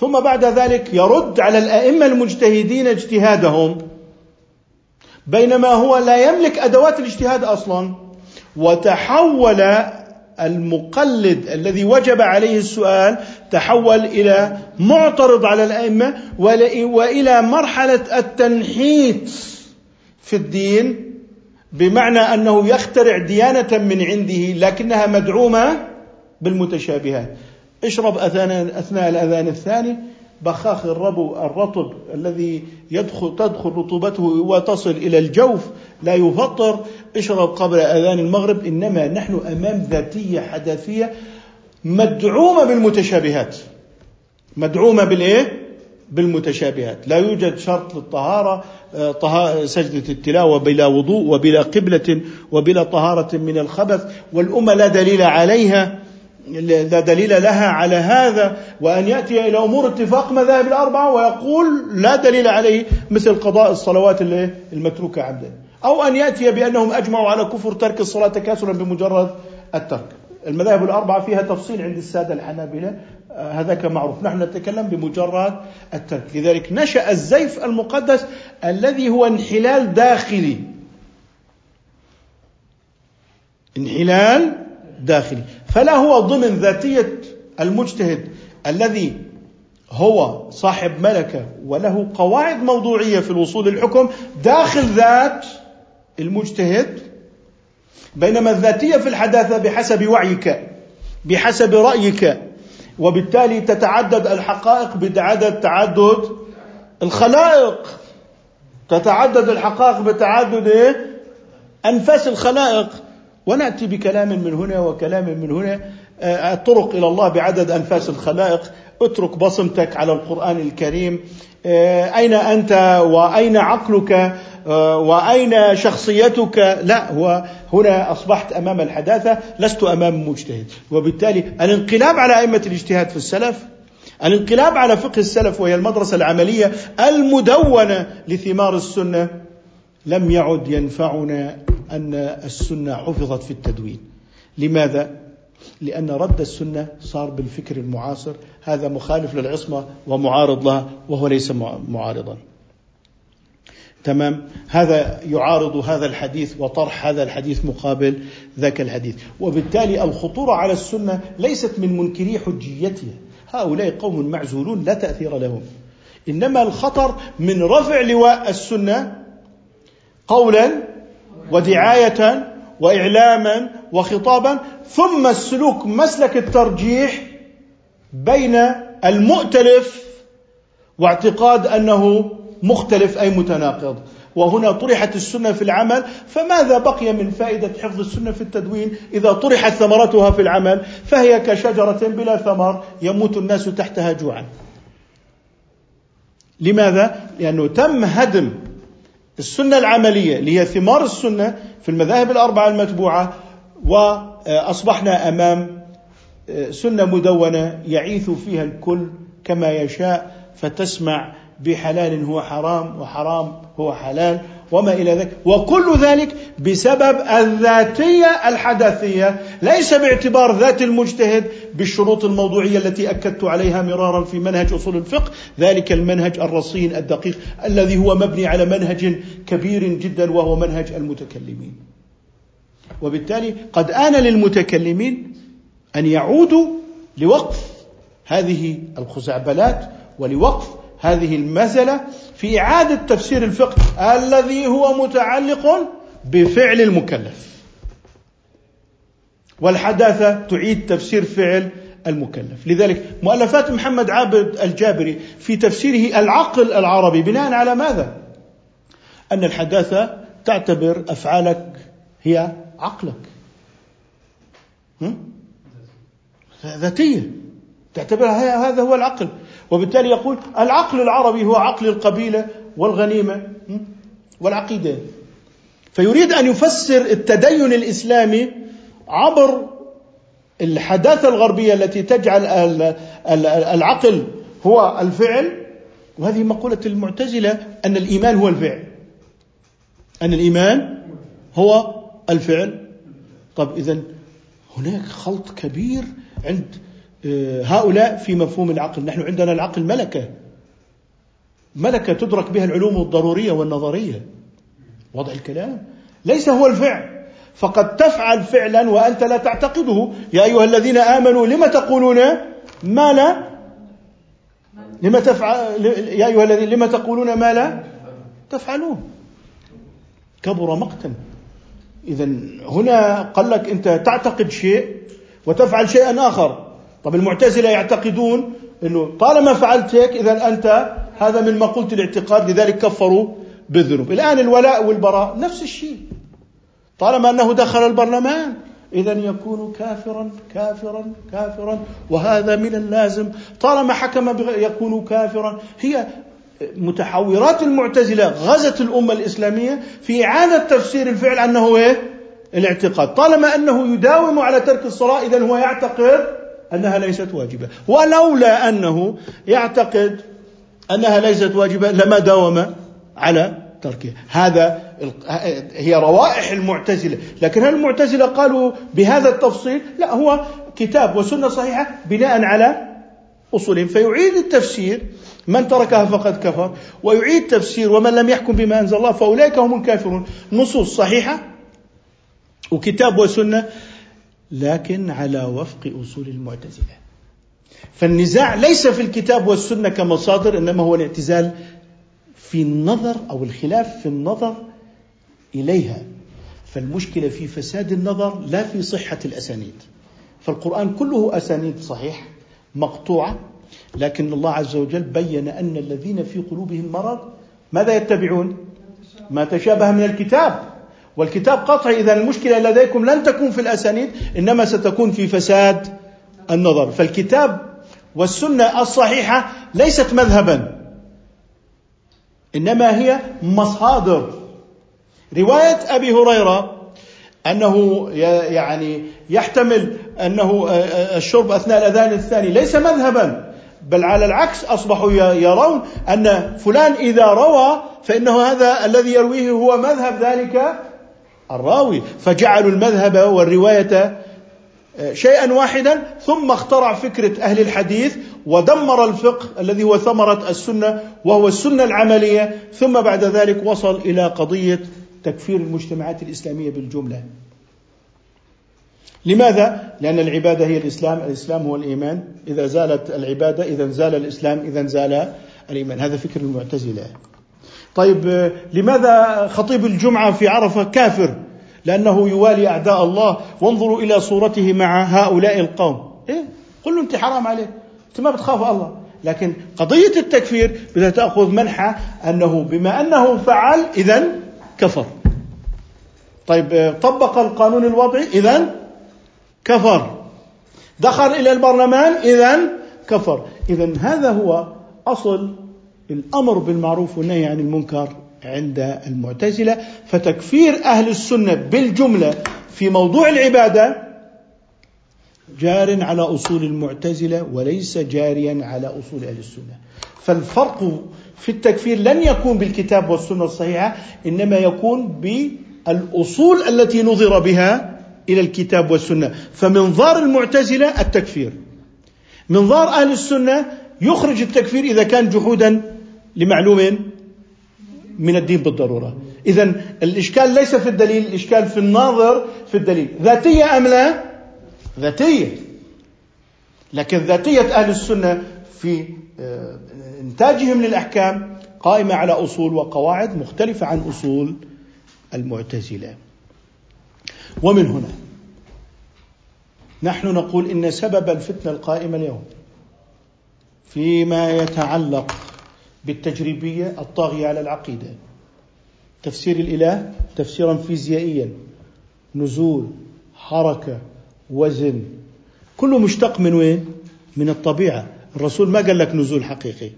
ثم بعد ذلك يرد على الأئمة المجتهدين اجتهادهم بينما هو لا يملك أدوات الاجتهاد أصلا وتحول المقلد الذي وجب عليه السؤال تحول إلى معترض على الأئمة وإلى مرحلة التنحيت في الدين بمعنى أنه يخترع ديانة من عنده لكنها مدعومة بالمتشابهات. اشرب أثناء الأذان الثاني بخاخ الربو الرطب الذي يدخل تدخل رطوبته وتصل إلى الجوف لا يفطر اشرب قبل اذان المغرب انما نحن امام ذاتية حداثية مدعومة بالمتشابهات. مدعومة بالايه؟ بالمتشابهات. لا يوجد شرط للطهارة آه، سجدة التلاوة بلا وضوء وبلا قبلة وبلا طهارة من الخبث والأمة لا دليل عليها لا دليل لها على هذا. وأن يأتي إلى أمور اتفاق مذاهب الأربعة ويقول لا دليل عليه مثل قضاء الصلوات المتروكة عمدا أو أن يأتي بأنهم أجمعوا على كفر ترك الصلاة تكاسلا بمجرد الترك. المذاهب الأربعة فيها تفصيل عند السادة الحنابلة آه، هذاك معروف. نحن نتكلم بمجرد الترك. لذلك نشأ الزيف المقدس الذي هو انحلال داخلي. انحلال داخلي. فلا هو ضمن ذاتية المجتهد الذي هو صاحب ملكة وله قواعد موضوعية في الوصول للحكم داخل ذات المجتهد بينما الذاتية في الحداثة بحسب وعيك بحسب رأيك وبالتالي تتعدد الحقائق بعدد تعدد الخلائق. تتعدد الحقائق بتعدد إيه؟ أنفاس الخلائق. ونأتي بكلام من هنا وكلام من هنا. آه، الطرق إلى الله بعدد أنفاس الخلائق. اترك بصمتك على القرآن الكريم. آه، أين أنت وأين عقلك؟ آه، وأين شخصيتك؟ لا هو هنا أصبحت أمام الحداثة لست أمام مجتهد. وبالتالي الانقلاب على أئمة الاجتهاد في السلف الانقلاب على فقه السلف وهي المدرسة العملية المدونة لثمار السنة لم يعد ينفعنا أن السنة حفظت في التدوين. لماذا؟ لأن رد السنة صار بالفكر المعاصر. هذا مخالف للعصمة ومعارض لها وهو ليس معارضا. تمام؟ هذا يعارض هذا الحديث وطرح هذا الحديث مقابل ذاك الحديث. وبالتالي الخطورة على السنة ليست من منكري حجيتها. هؤلاء قوم معزولون لا تأثير لهم. إنما الخطر من رفع لواء السنة قولا ودعاية وإعلاما وخطابا ثم السلوك مسلك الترجيح بين المؤتلف واعتقاد أنه مختلف أي متناقض. وهنا طرحت السنة في العمل فماذا بقي من فائدة حفظ السنة في التدوين إذا طرحت ثمرتها في العمل؟ فهي كشجرة بلا ثمر يموت الناس تحتها جوعا. لماذا؟ لأنه تم هدم السنة العملية اللي هي ثمار السنة في المذاهب الأربعة المتبوعة وأصبحنا أمام سنة مدونة يعيث فيها الكل كما يشاء فتسمع بحلال هو حرام وحرام هو حلال وما إلى ذلك. وكل ذلك بسبب الذاتية الحداثية. ليس باعتبار ذات المجتهد بالشروط الموضوعية التي أكدت عليها مرارا في منهج أصول الفقه. ذلك المنهج الرصين الدقيق الذي هو مبني على منهج كبير جدا وهو منهج المتكلمين. وبالتالي قد آن للمتكلمين أن يعودوا لوقف هذه الخزعبلات ولوقف هذه المسألة في إعادة تفسير الفقه الذي هو متعلق بفعل المكلف. والحداثة تعيد تفسير فعل المكلف. لذلك مؤلفات محمد عابد الجابري في تفسيره العقل العربي بناء على ماذا؟ أن الحداثة تعتبر أفعالك هي عقلك. ذاتية. تعتبرها هذا هو العقل. وبالتالي يقول العقل العربي هو عقل القبيلة والغنيمة والعقيدة. فيريد أن يفسر التدين الإسلامي عبر الحداثة الغربية التي تجعل العقل هو الفعل. وهذه مقولة المعتزلة أن الإيمان هو الفعل. أن الإيمان هو الفعل. طب إذا هناك خلط كبير عند هؤلاء في مفهوم العقل. نحن عندنا العقل ملكة. ملكة تدرك بها العلوم الضرورية والنظرية. وضع الكلام؟ ليس هو الفعل. فقد تفعل فعلا وأنت لا تعتقده. يا أيها الذين آمنوا لم تقولون ما لا؟ لما تفعل؟ يا أيها الذين لم تقولون ما لا؟ تفعلون. كبر مقتا. إذا هنا قال لك أنت تعتقد شيء وتفعل شيئا آخر. طب المعتزلة يعتقدون إنه طالما فعلت هيك إذا أنت هذا من مقولة الاعتقاد لذلك كفروا بالذنوب. الآن الولاء والبراء نفس الشيء. طالما أنه دخل البرلمان اذا يكون كافرا كافرا كافرا وهذا من اللازم. طالما حكم يكون كافرا. هي متحورات المعتزلة غزت الأمة الإسلامية في اعاده تفسير الفعل أنه إيه؟ الاعتقاد. طالما أنه يداوم على ترك الصلاة اذا هو يعتقد أنها ليست واجبة. ولولا أنه يعتقد أنها ليست واجبة لما داوم على تركها هذا هي روائح المعتزلة. لكن هل المعتزلة قالوا بهذا التفصيل؟ لا هو كتاب وسنة صحيحة بناء على أصولهم. فيعيد التفسير من تركها فقد كفر ويعيد تفسير ومن لم يحكم بما أنزل الله فأولئك هم الكافرون. نصوص صحيحة وكتاب وسنة لكن على وفق أصول المعتزلة. فالنزاع ليس في الكتاب والسنة كمصادر إنما هو الاعتزال في النظر أو الخلاف في النظر إليها. فالمشكلة في فساد النظر لا في صحة الأسانيد. فالقرآن كله أسانيد صحيح مقطوعة لكن الله عز وجل بين أن الذين في قلوبهم مرض ماذا يتبعون؟ ما تشابه من الكتاب. والكتاب قطعي إذا المشكلة لديكم لن تكون في الأسانيد إنما ستكون في فساد النظر. فالكتاب والسنة الصحيحة ليست مذهبا إنما هي مصادر. رواية أبي هريرة أنه يعني يحتمل أنه الشرب أثناء الأذان الثاني ليس مذهبا بل على العكس أصبحوا يرون أن فلان إذا روى فإنه هذا الذي يرويه هو مذهب ذلك الراوي فجعلوا المذهب والرواية شيئا واحدا ثم اخترع فكرة أهل الحديث ودمر الفقه الذي هو ثمرة السنة وهو السنة العملية ثم بعد ذلك وصل إلى قضية تكفير المجتمعات الإسلامية بالجملة. لماذا؟ لأن العبادة هي الإسلام، الإسلام هو الإيمان، إذا زالت العبادة إذا زال الإسلام، إذا زال الإيمان، هذا فكر المعتزلة. طيب لماذا خطيب الجمعة في عرفة كافر؟ لأنه يوالي أعداء الله. وانظروا إلى صورته مع هؤلاء القوم. إيه؟ قل له أنت حرام عليك أنت ما بتخاف الله. لكن قضية التكفير بدها تأخذ منحى أنه بما أنه فعل إذا كفر. طيب طبق القانون الوضعي إذا كفر. دخل إلى البرلمان إذا كفر. إذا هذا هو أصل الأمر بالمعروف والنهي عن المنكر عند المعتزلة فتكفير أهل السنة بالجملة في موضوع العبادة جار على أصول المعتزلة وليس جاريا على أصول أهل السنة. فالفرق في التكفير لن يكون بالكتاب والسنة الصحيحة إنما يكون بالأصول التي نظر بها إلى الكتاب والسنة. فمنظار المعتزلة التكفير. منظار أهل السنة يخرج التكفير إذا كان جحودا لمعلوم من الدين بالضرورة. اذا الإشكال ليس في الدليل الإشكال في الناظر في الدليل. ذاتية أم لا؟ ذاتية. لكن ذاتية أهل السنة في آه، إنتاجهم للأحكام قائمة على أصول وقواعد مختلفة عن أصول المعتزلة. ومن هنا نحن نقول إن سبب الفتنة القائمة اليوم فيما يتعلق بالتجريبية الطاغية على العقيدة. تفسير الإله تفسيرا فيزيائيا. نزول حركة وزن. كله مشتق من وين؟ من الطبيعة. الرسول ما قال لك نزول حقيقي.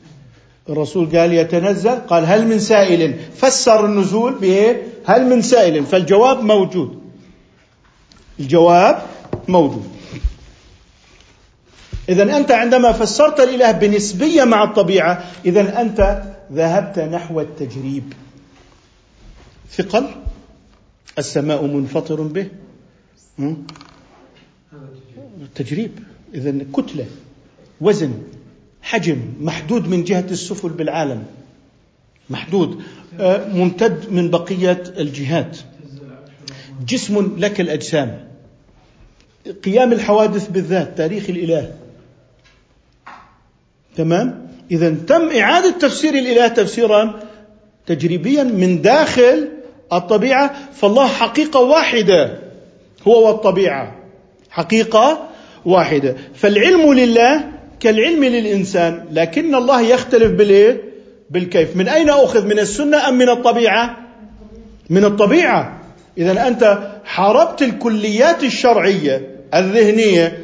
الرسول قال يتنزل قال هل من سائل؟ فسر النزول بإيه؟ هل من سائل؟ فالجواب موجود. الجواب موجود. إذا أنت عندما فسرت الإله بنسبية مع الطبيعة إذا أنت ذهبت نحو التجريب. ثقل السماء منفطر به. تجريب. إذا كتلة وزن حجم محدود من جهة السفل بالعالم. محدود. آه، ممتد من بقية الجهات. جسم لك الأجسام. قيام الحوادث بالذات تاريخ الإله. تمام؟ إذا تم إعادة تفسير الإله تفسيرا تجريبيا من داخل الطبيعة فالله حقيقة واحدة هو والطبيعة. حقيقة واحدة. فالعلم لله كالعلم للإنسان لكن الله يختلف بالإيه؟ بالكيف. من أين أخذ؟ من السنة أم من الطبيعة؟ من الطبيعة. إذا أنت حاربت الكليات الشرعية الذهنية.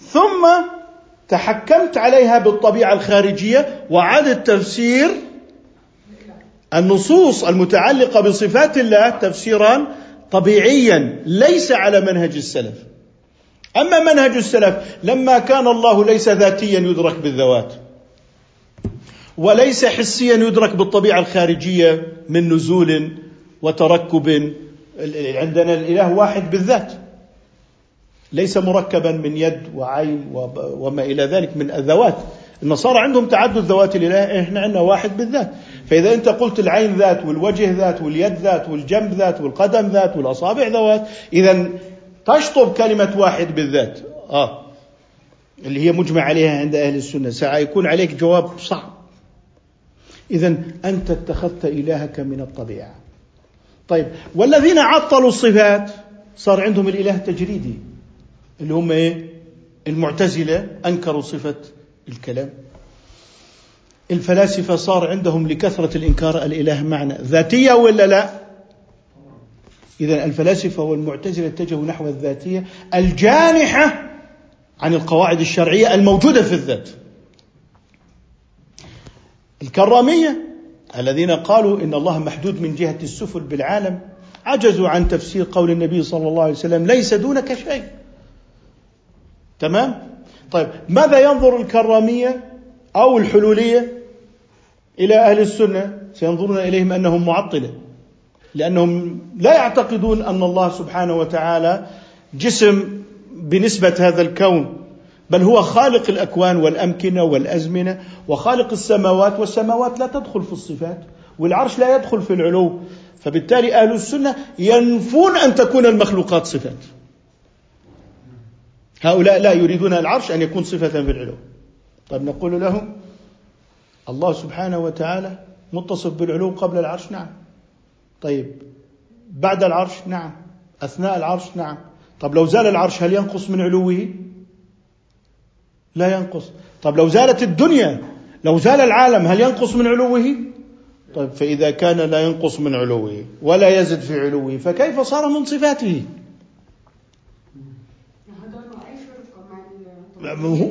ثم تحكمت عليها بالطبيعة الخارجية وعاد تفسير النصوص المتعلقة بصفات الله تفسيرا طبيعيا ليس على منهج السلف. أما منهج السلف لما كان الله ليس ذاتيا يدرك بالذوات وليس حسيا يدرك بالطبيعة الخارجية من نزول وتركب. عندنا الإله واحد بالذات. ليس مركبا من يد وعين وما إلى ذلك من الذوات. النصارى عندهم تعدد ذوات الإله إحنا عندنا واحد بالذات. فإذا أنت قلت العين ذات والوجه ذات واليد ذات والجنب ذات والقدم ذات والأصابع ذوات إذا تشطب كلمة واحد بالذات. آه. اللي هي مجمع عليها عند أهل السنة. سيكون عليك جواب صعب. إذا أنت اتخذت إلهك من الطبيعة. طيب والذين عطلوا الصفات صار عندهم الإله تجريدي اللي هم إيه؟ المعتزلة أنكروا صفة الكلام. الفلاسفة صار عندهم لكثرة الإنكار الإله معنى ذاتية ولا لا؟ إذا الفلاسفة والمعتزلة اتجهوا نحو الذاتية الجانحة عن القواعد الشرعية الموجودة في الذات. الكرامية الذين قالوا إن الله محدود من جهة السفل بالعالم عجزوا عن تفسير قول النبي صلى الله عليه وسلم ليس دونك شيء. تمام؟ طيب ماذا ينظر الكرامية أو الحلولية إلى أهل السنة؟ سينظرون إليهم أنهم معطلة لأنهم لا يعتقدون أن الله سبحانه وتعالى جسم بنسبة هذا الكون بل هو خالق الأكوان والأمكنة والأزمنة وخالق السماوات والسماوات لا تدخل في الصفات والعرش لا يدخل في العلو فبالتالي أهل السنة ينفون أن تكون المخلوقات صفات. هؤلاء لا يريدون العرش أن يكون صفة في العلو. طيب نقول لهم الله سبحانه وتعالى متصف بالعلو قبل العرش؟ نعم. طيب بعد العرش؟ نعم. أثناء العرش؟ نعم. طب لو زال العرش هل ينقص من علوه؟ لا ينقص. طب لو زالت الدنيا لو زال العالم هل ينقص من علوه؟ طيب فإذا كان لا ينقص من علوه ولا يزد في علوه فكيف صار من صفاته؟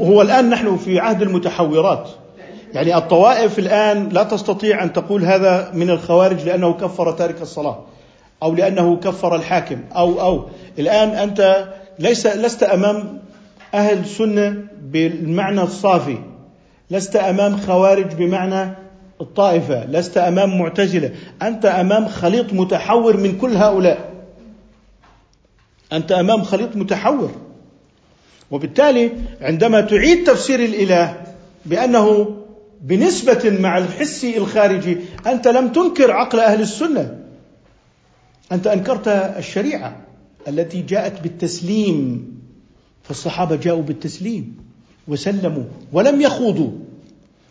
هو الآن نحن في عهد المتحورات. يعني الطوائف الآن لا تستطيع أن تقول هذا من الخوارج لأنه كفر تارك الصلاة أو لأنه كفر الحاكم أو أو. الآن أنت ليس لست أمام أهل سنة بالمعنى الصافي. لست أمام خوارج بمعنى الطائفة. لست أمام معتزلة. أنت أمام خليط متحور من كل هؤلاء. أنت أمام خليط متحور. وبالتالي عندما تعيد تفسير الإله بأنه بنسبة مع الحس الخارجي أنت لم تنكر عقل أهل السنة. أنت أنكرت الشريعة التي جاءت بالتسليم فالصحابة جاءوا بالتسليم وسلموا ولم يخوضوا.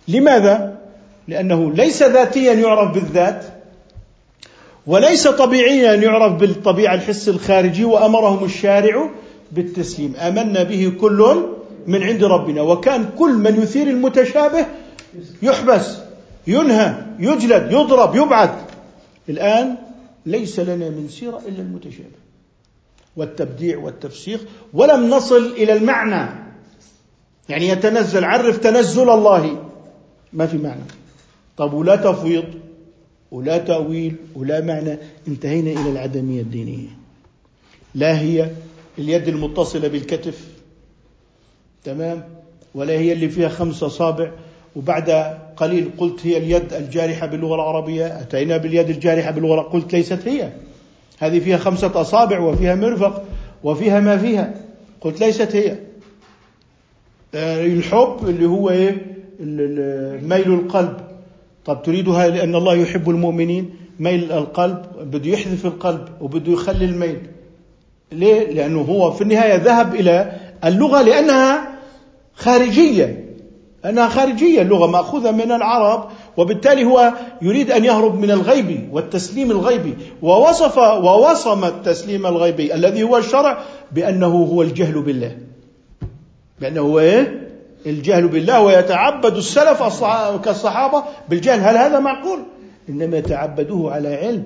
لماذا؟ لأنه ليس ذاتيا يعرف بالذات وليس طبيعيا يعرف بالطبيعة الحس الخارجي وأمرهم الشارع بالتسليم. آمنا به كل من عند ربنا. وكان كل من يثير المتشابه يحبس ينهى يجلد يضرب يبعد الآن ليس لنا من سيرة إلا المتشابه والتبديع والتفسيخ ولم نصل إلى المعنى. يعني يتنزل عرف تنزل الله. ما في معنى. طب ولا تفويض ولا تأويل ولا معنى. انتهينا إلى العدمية الدينية. لا هي اليد المتصلة بالكتف. تمام؟ ولا هي اللي فيها خمس أصابع. وبعد قليل قلت هي اليد الجارحة باللغة العربية. أتينا باليد الجارحة باللغة قلت ليست هي. هذه فيها خمسة أصابع وفيها مرفق وفيها ما فيها. قلت ليست هي. آه، الحب اللي هو إيه؟ ميل القلب. طب تريدها لأن الله يحب المؤمنين؟ ميل القلب. بده يحذف القلب وبده يخلي الميل. ليه؟ لأنه هو في النهاية ذهب إلى اللغة لأنها خارجية أنها خارجية اللغة مأخوذة من العرب وبالتالي هو يريد أن يهرب من الغيب والتسليم الغيبي ووصف ووصم التسليم الغيبي الذي هو الشرع بأنه هو الجهل بالله بأنه هو إيه؟ الجهل بالله ويتعبد السلف كالصحابة بالجهل هل هذا معقول؟ إنما تعبدوه على علم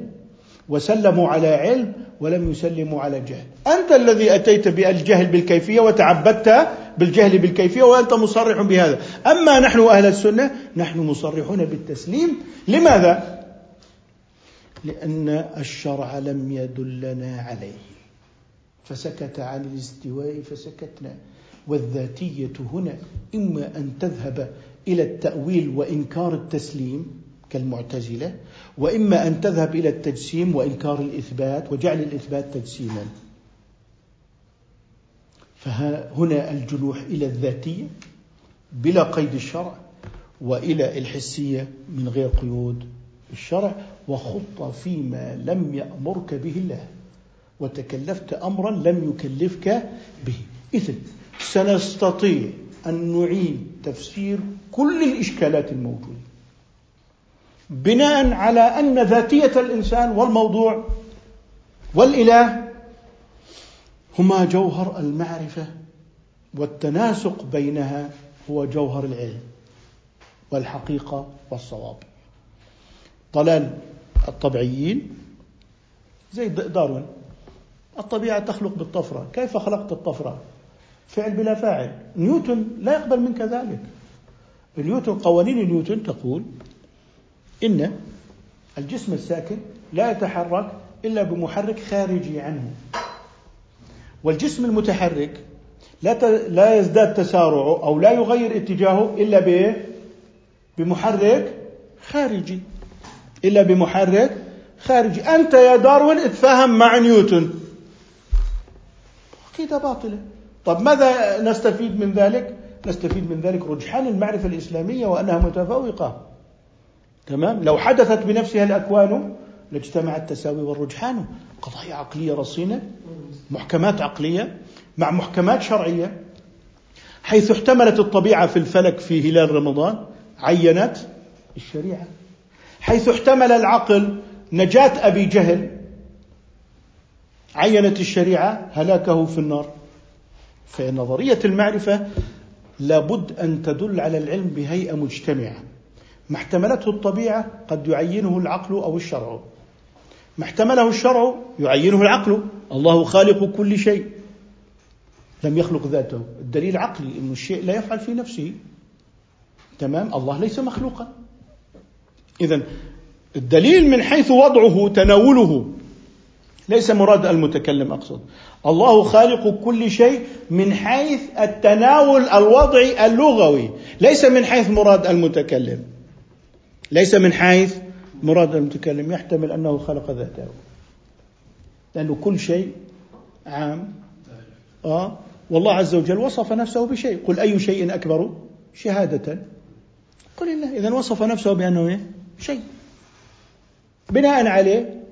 وسلموا على علم ولم يسلموا على جهل. أنت الذي أتيت بالجهل بالكيفية وتعبدت بالجهل بالكيفية وأنت مصرح بهذا. أما نحن أهل السنة نحن مصرحون بالتسليم. لماذا؟ لأن الشرع لم يدلنا عليه. فسكت عن الاستواء فسكتنا. والذاتية هنا إما أن تذهب إلى التأويل وإنكار التسليم كالمعتزلة وإما أن تذهب إلى التجسيم وإنكار الإثبات وجعل الإثبات تجسيما. فهنا الجنوح إلى الذاتية بلا قيد الشرع وإلى الحسية من غير قيود الشرع. وخط فيما لم يأمرك به الله وتكلفت أمرا لم يكلفك به. إذن سنستطيع أن نعيد تفسير كل الإشكالات الموجودة. بناء على أن ذاتية الإنسان والموضوع والإله هما جوهر المعرفة والتناسق بينها هو جوهر العلم والحقيقة والصواب. ضلال الطبيعيين زي داروين الطبيعة تخلق بالطفرة. كيف خلقت الطفرة؟ فعل بلا فاعل. نيوتن لا يقبل منك ذلك. نيوتن قوانين نيوتن تقول إن الجسم الساكن لا يتحرك إلا بمحرك خارجي عنه. والجسم المتحرك لا لا يزداد تسارعه أو لا يغير اتجاهه إلا؟ بمحرك خارجي. إلا بمحرك خارجي. أنت يا داروين اتفاهم مع نيوتن. عقيدة باطلة. طب ماذا نستفيد من ذلك؟ نستفيد من ذلك رجحان المعرفة الإسلامية وأنها متفوقة. تمام؟ لو حدثت بنفسها الأكوان لاجتمع التساوي والرجحان. قضايا عقلية رصينة محكمات عقلية مع محكمات شرعية. حيث احتملت الطبيعة في الفلك في هلال رمضان عينت الشريعة. حيث احتمل العقل نجاة أبي جهل عينت الشريعة هلاكه في النار. فنظرية المعرفة لابد أن تدل على العلم بهيئة مجتمعة. ما احتملته الطبيعة قد يعينه العقل أو الشرع. ما احتمله الشرع يعينه العقل. الله خالق كل شيء. لم يخلق ذاته. الدليل عقلي أن الشيء لا يفعل في نفسه. تمام؟ الله ليس مخلوقا. إذا الدليل من حيث وضعه تناوله. ليس مراد المتكلم أقصد. الله خالق كل شيء من حيث التناول الوضعي اللغوي. ليس من حيث مراد المتكلم. ليس من حيث مراد المتكلم يحتمل أنه خلق ذاته. لأنه كل شيء عام. آه. والله عز وجل وصف نفسه بشيء. قل أي شيء أكبر شهادة. قل الله. إذا وصف نفسه بأنه إيه؟ شيء. بناء عليه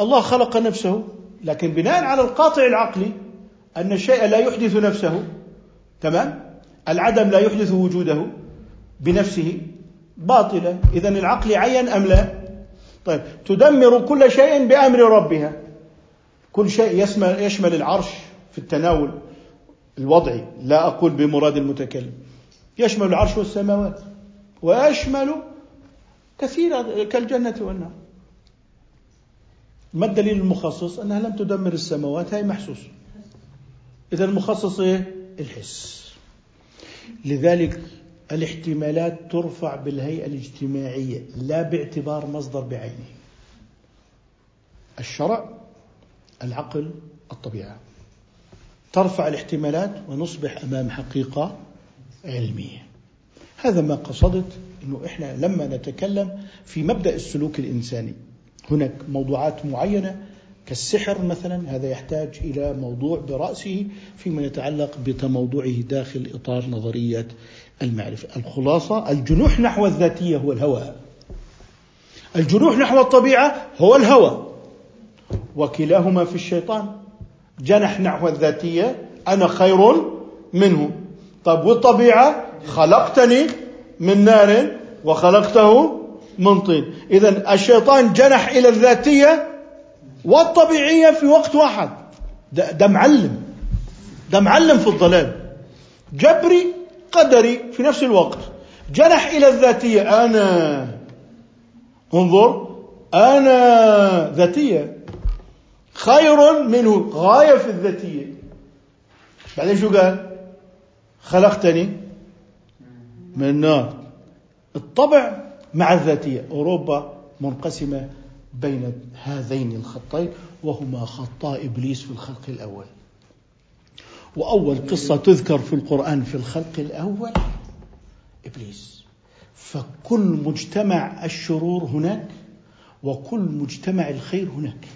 الله خلق نفسه. لكن بناء على القاطع العقلي أن الشيء لا يحدث نفسه. تمام؟ العدم لا يحدث وجوده بنفسه. باطلة. إذا العقل عين أم لا؟ طيب. تدمر كل شيء بأمر ربها. كل شيء يشمل, العرش في التناول الوضعي. لا أقول بمراد المتكلم. يشمل العرش والسماوات. ويشمل كثيرا كالجنة والنار. ما الدليل المخصص؟ أنها لم تدمر السماوات. هي محسوس. إذا المخصص إيه؟ الحس. لذلك الاحتمالات ترفع بالهيئة الاجتماعية لا باعتبار مصدر بعينه. الشرع العقل الطبيعة. ترفع الاحتمالات ونصبح أمام حقيقة علمية. هذا ما قصدت أنه إحنا لما نتكلم في مبدأ السلوك الإنساني. هناك موضوعات معينة كالسحر مثلا هذا يحتاج إلى موضوع برأسه فيما يتعلق بتموضعه داخل إطار نظرية المعرفة. الخلاصة الجنوح نحو الذاتية هو الهوى. الجنوح نحو الطبيعة هو الهوى. وكلاهما في الشيطان. جنح نحو الذاتية أنا خير منه. طيب والطبيعة؟ خلقتني من نار وخلقته من طين. إذا الشيطان جنح إلى الذاتية والطبيعية في وقت واحد. ده, ده معلم. ده معلم في الضلال جبري قدري في نفس الوقت. جنح إلى الذاتية. أنا. انظر. أنا ذاتية. خير منه. غاية في الذاتية. بعدين شو قال؟ خلقتني من نار. الطبع مع الذاتية. أوروبا منقسمة بين هذين الخطين وهما خطا إبليس في الخلق الأول. وأول قصة تذكر في القرآن في الخلق الأول إبليس. فكل مجتمع الشرور هناك وكل مجتمع الخير هناك.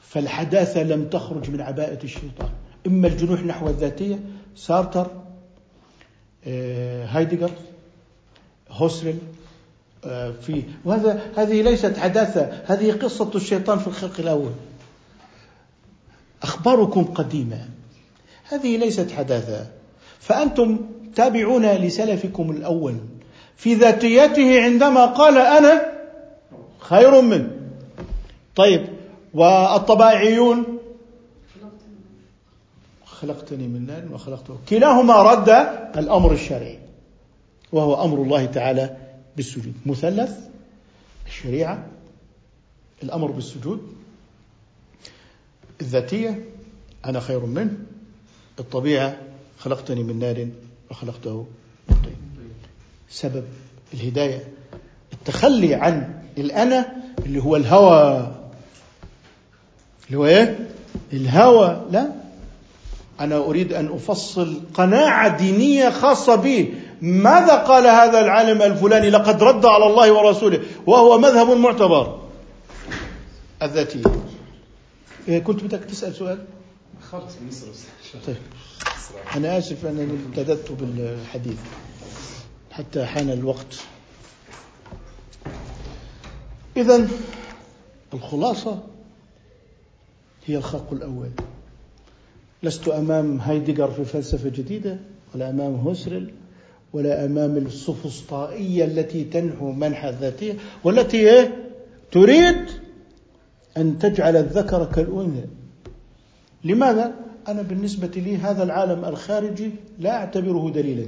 فالحداثة لم تخرج من عباءة الشيطان. إما الجنوح نحو الذاتية سارتر آه، هايدجر هوسرل آه، في. وهذا هذه ليست حداثة هذه قصة الشيطان في الخلق الأول. أخباركم قديمة. هذه ليست حداثة. فأنتم تابعون لسلفكم الأول. في ذاتيته عندما قال أنا خير منه طيب والطبائعيون خلقتني من نار وخلقته. كلاهما رد الأمر الشرعي وهو أمر الله تعالى بالسجود. مثلث الشريعة الأمر بالسجود الذاتية أنا خير منه. الطبيعة خلقتني من نار وخلقته من طين. سبب الهداية. التخلي عن الأنا اللي هو الهوى. اللي هو إيه؟ الهوى. لا. أنا أريد أن أفصل قناعة دينية خاصة بي. ماذا قال هذا العالم الفلاني؟ لقد رد على الله ورسوله. وهو مذهب معتبر. الذاتية. كنت بدك تسأل سؤال؟ خلص مصر طيب. أنا آسف أنني ابتدأت بالحديث. حتى حان الوقت. إذا الخلاصة هي الخلق الأول. لست أمام هايدجر في فلسفة جديدة ولا أمام هوسرل ولا أمام السفسطائية التي تنحو منحى الذاتية والتي إيه؟ تريد أن تجعل الذكر كالأنثى. لماذا؟ أنا بالنسبة لي هذا العالم الخارجي لا أعتبره دليلا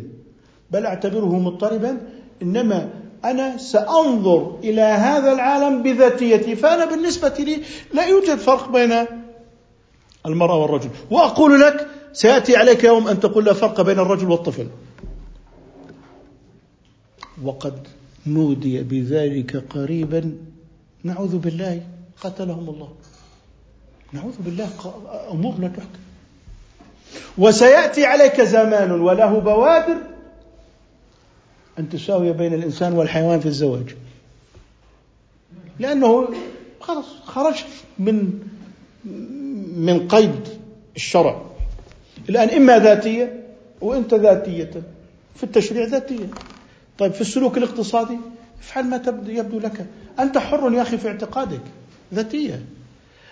بل أعتبره مضطربا إنما أنا سأنظر إلى هذا العالم بذاتيتي فأنا بالنسبة لي لا يوجد فرق بين المرأة والرجل. وأقول لك سيأتي عليك يوم أن تقول لا فرق بين الرجل والطفل. وقد نودي بذلك قريبا نعوذ بالله. قتلهم الله. نعوذ بالله أمور لا تحكم. وسيأتي عليك زمان وله بوادر أن تساوي بين الإنسان والحيوان في الزواج. لأنه خلاص خرج من من قيد الشرع. الآن إما ذاتية وأنت ذاتية في التشريع ذاتية. طيب في السلوك الاقتصادي افعل ما يبدو لك. أنت حر يا أخي في اعتقادك. ذاتية.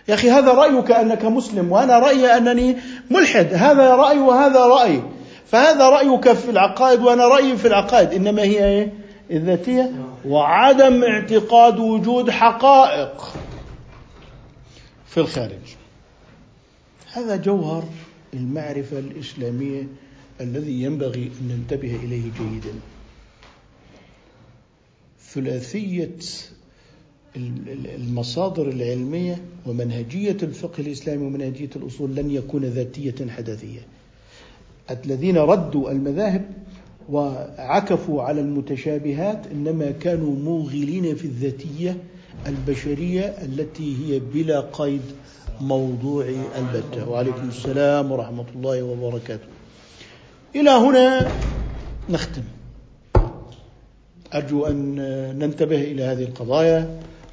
يا أخي هذا رأيك أنك مسلم وأنا رأيي أنني ملحد. هذا رأي وهذا رأي. فهذا رأيك في العقائد وأنا رأيي في العقائد. إنما هي إيه؟ الذاتية. وعدم اعتقاد وجود حقائق. في الخارج. هذا جوهر المعرفة الإسلامية الذي ينبغي أن ننتبه إليه جيدا. ثلاثية المصادر العلمية ومنهجية الفقه الإسلامي ومنهجية الأصول لن يكون ذاتية حدثية الذين ردوا المذاهب وعكفوا على المتشابهات إنما كانوا موغلين في الذاتية البشرية التي هي بلا قيد موضوعي البتة. وعليكم السلام ورحمة الله وبركاته. إلى هنا نختم. أرجو أن ننتبه إلى هذه القضايا.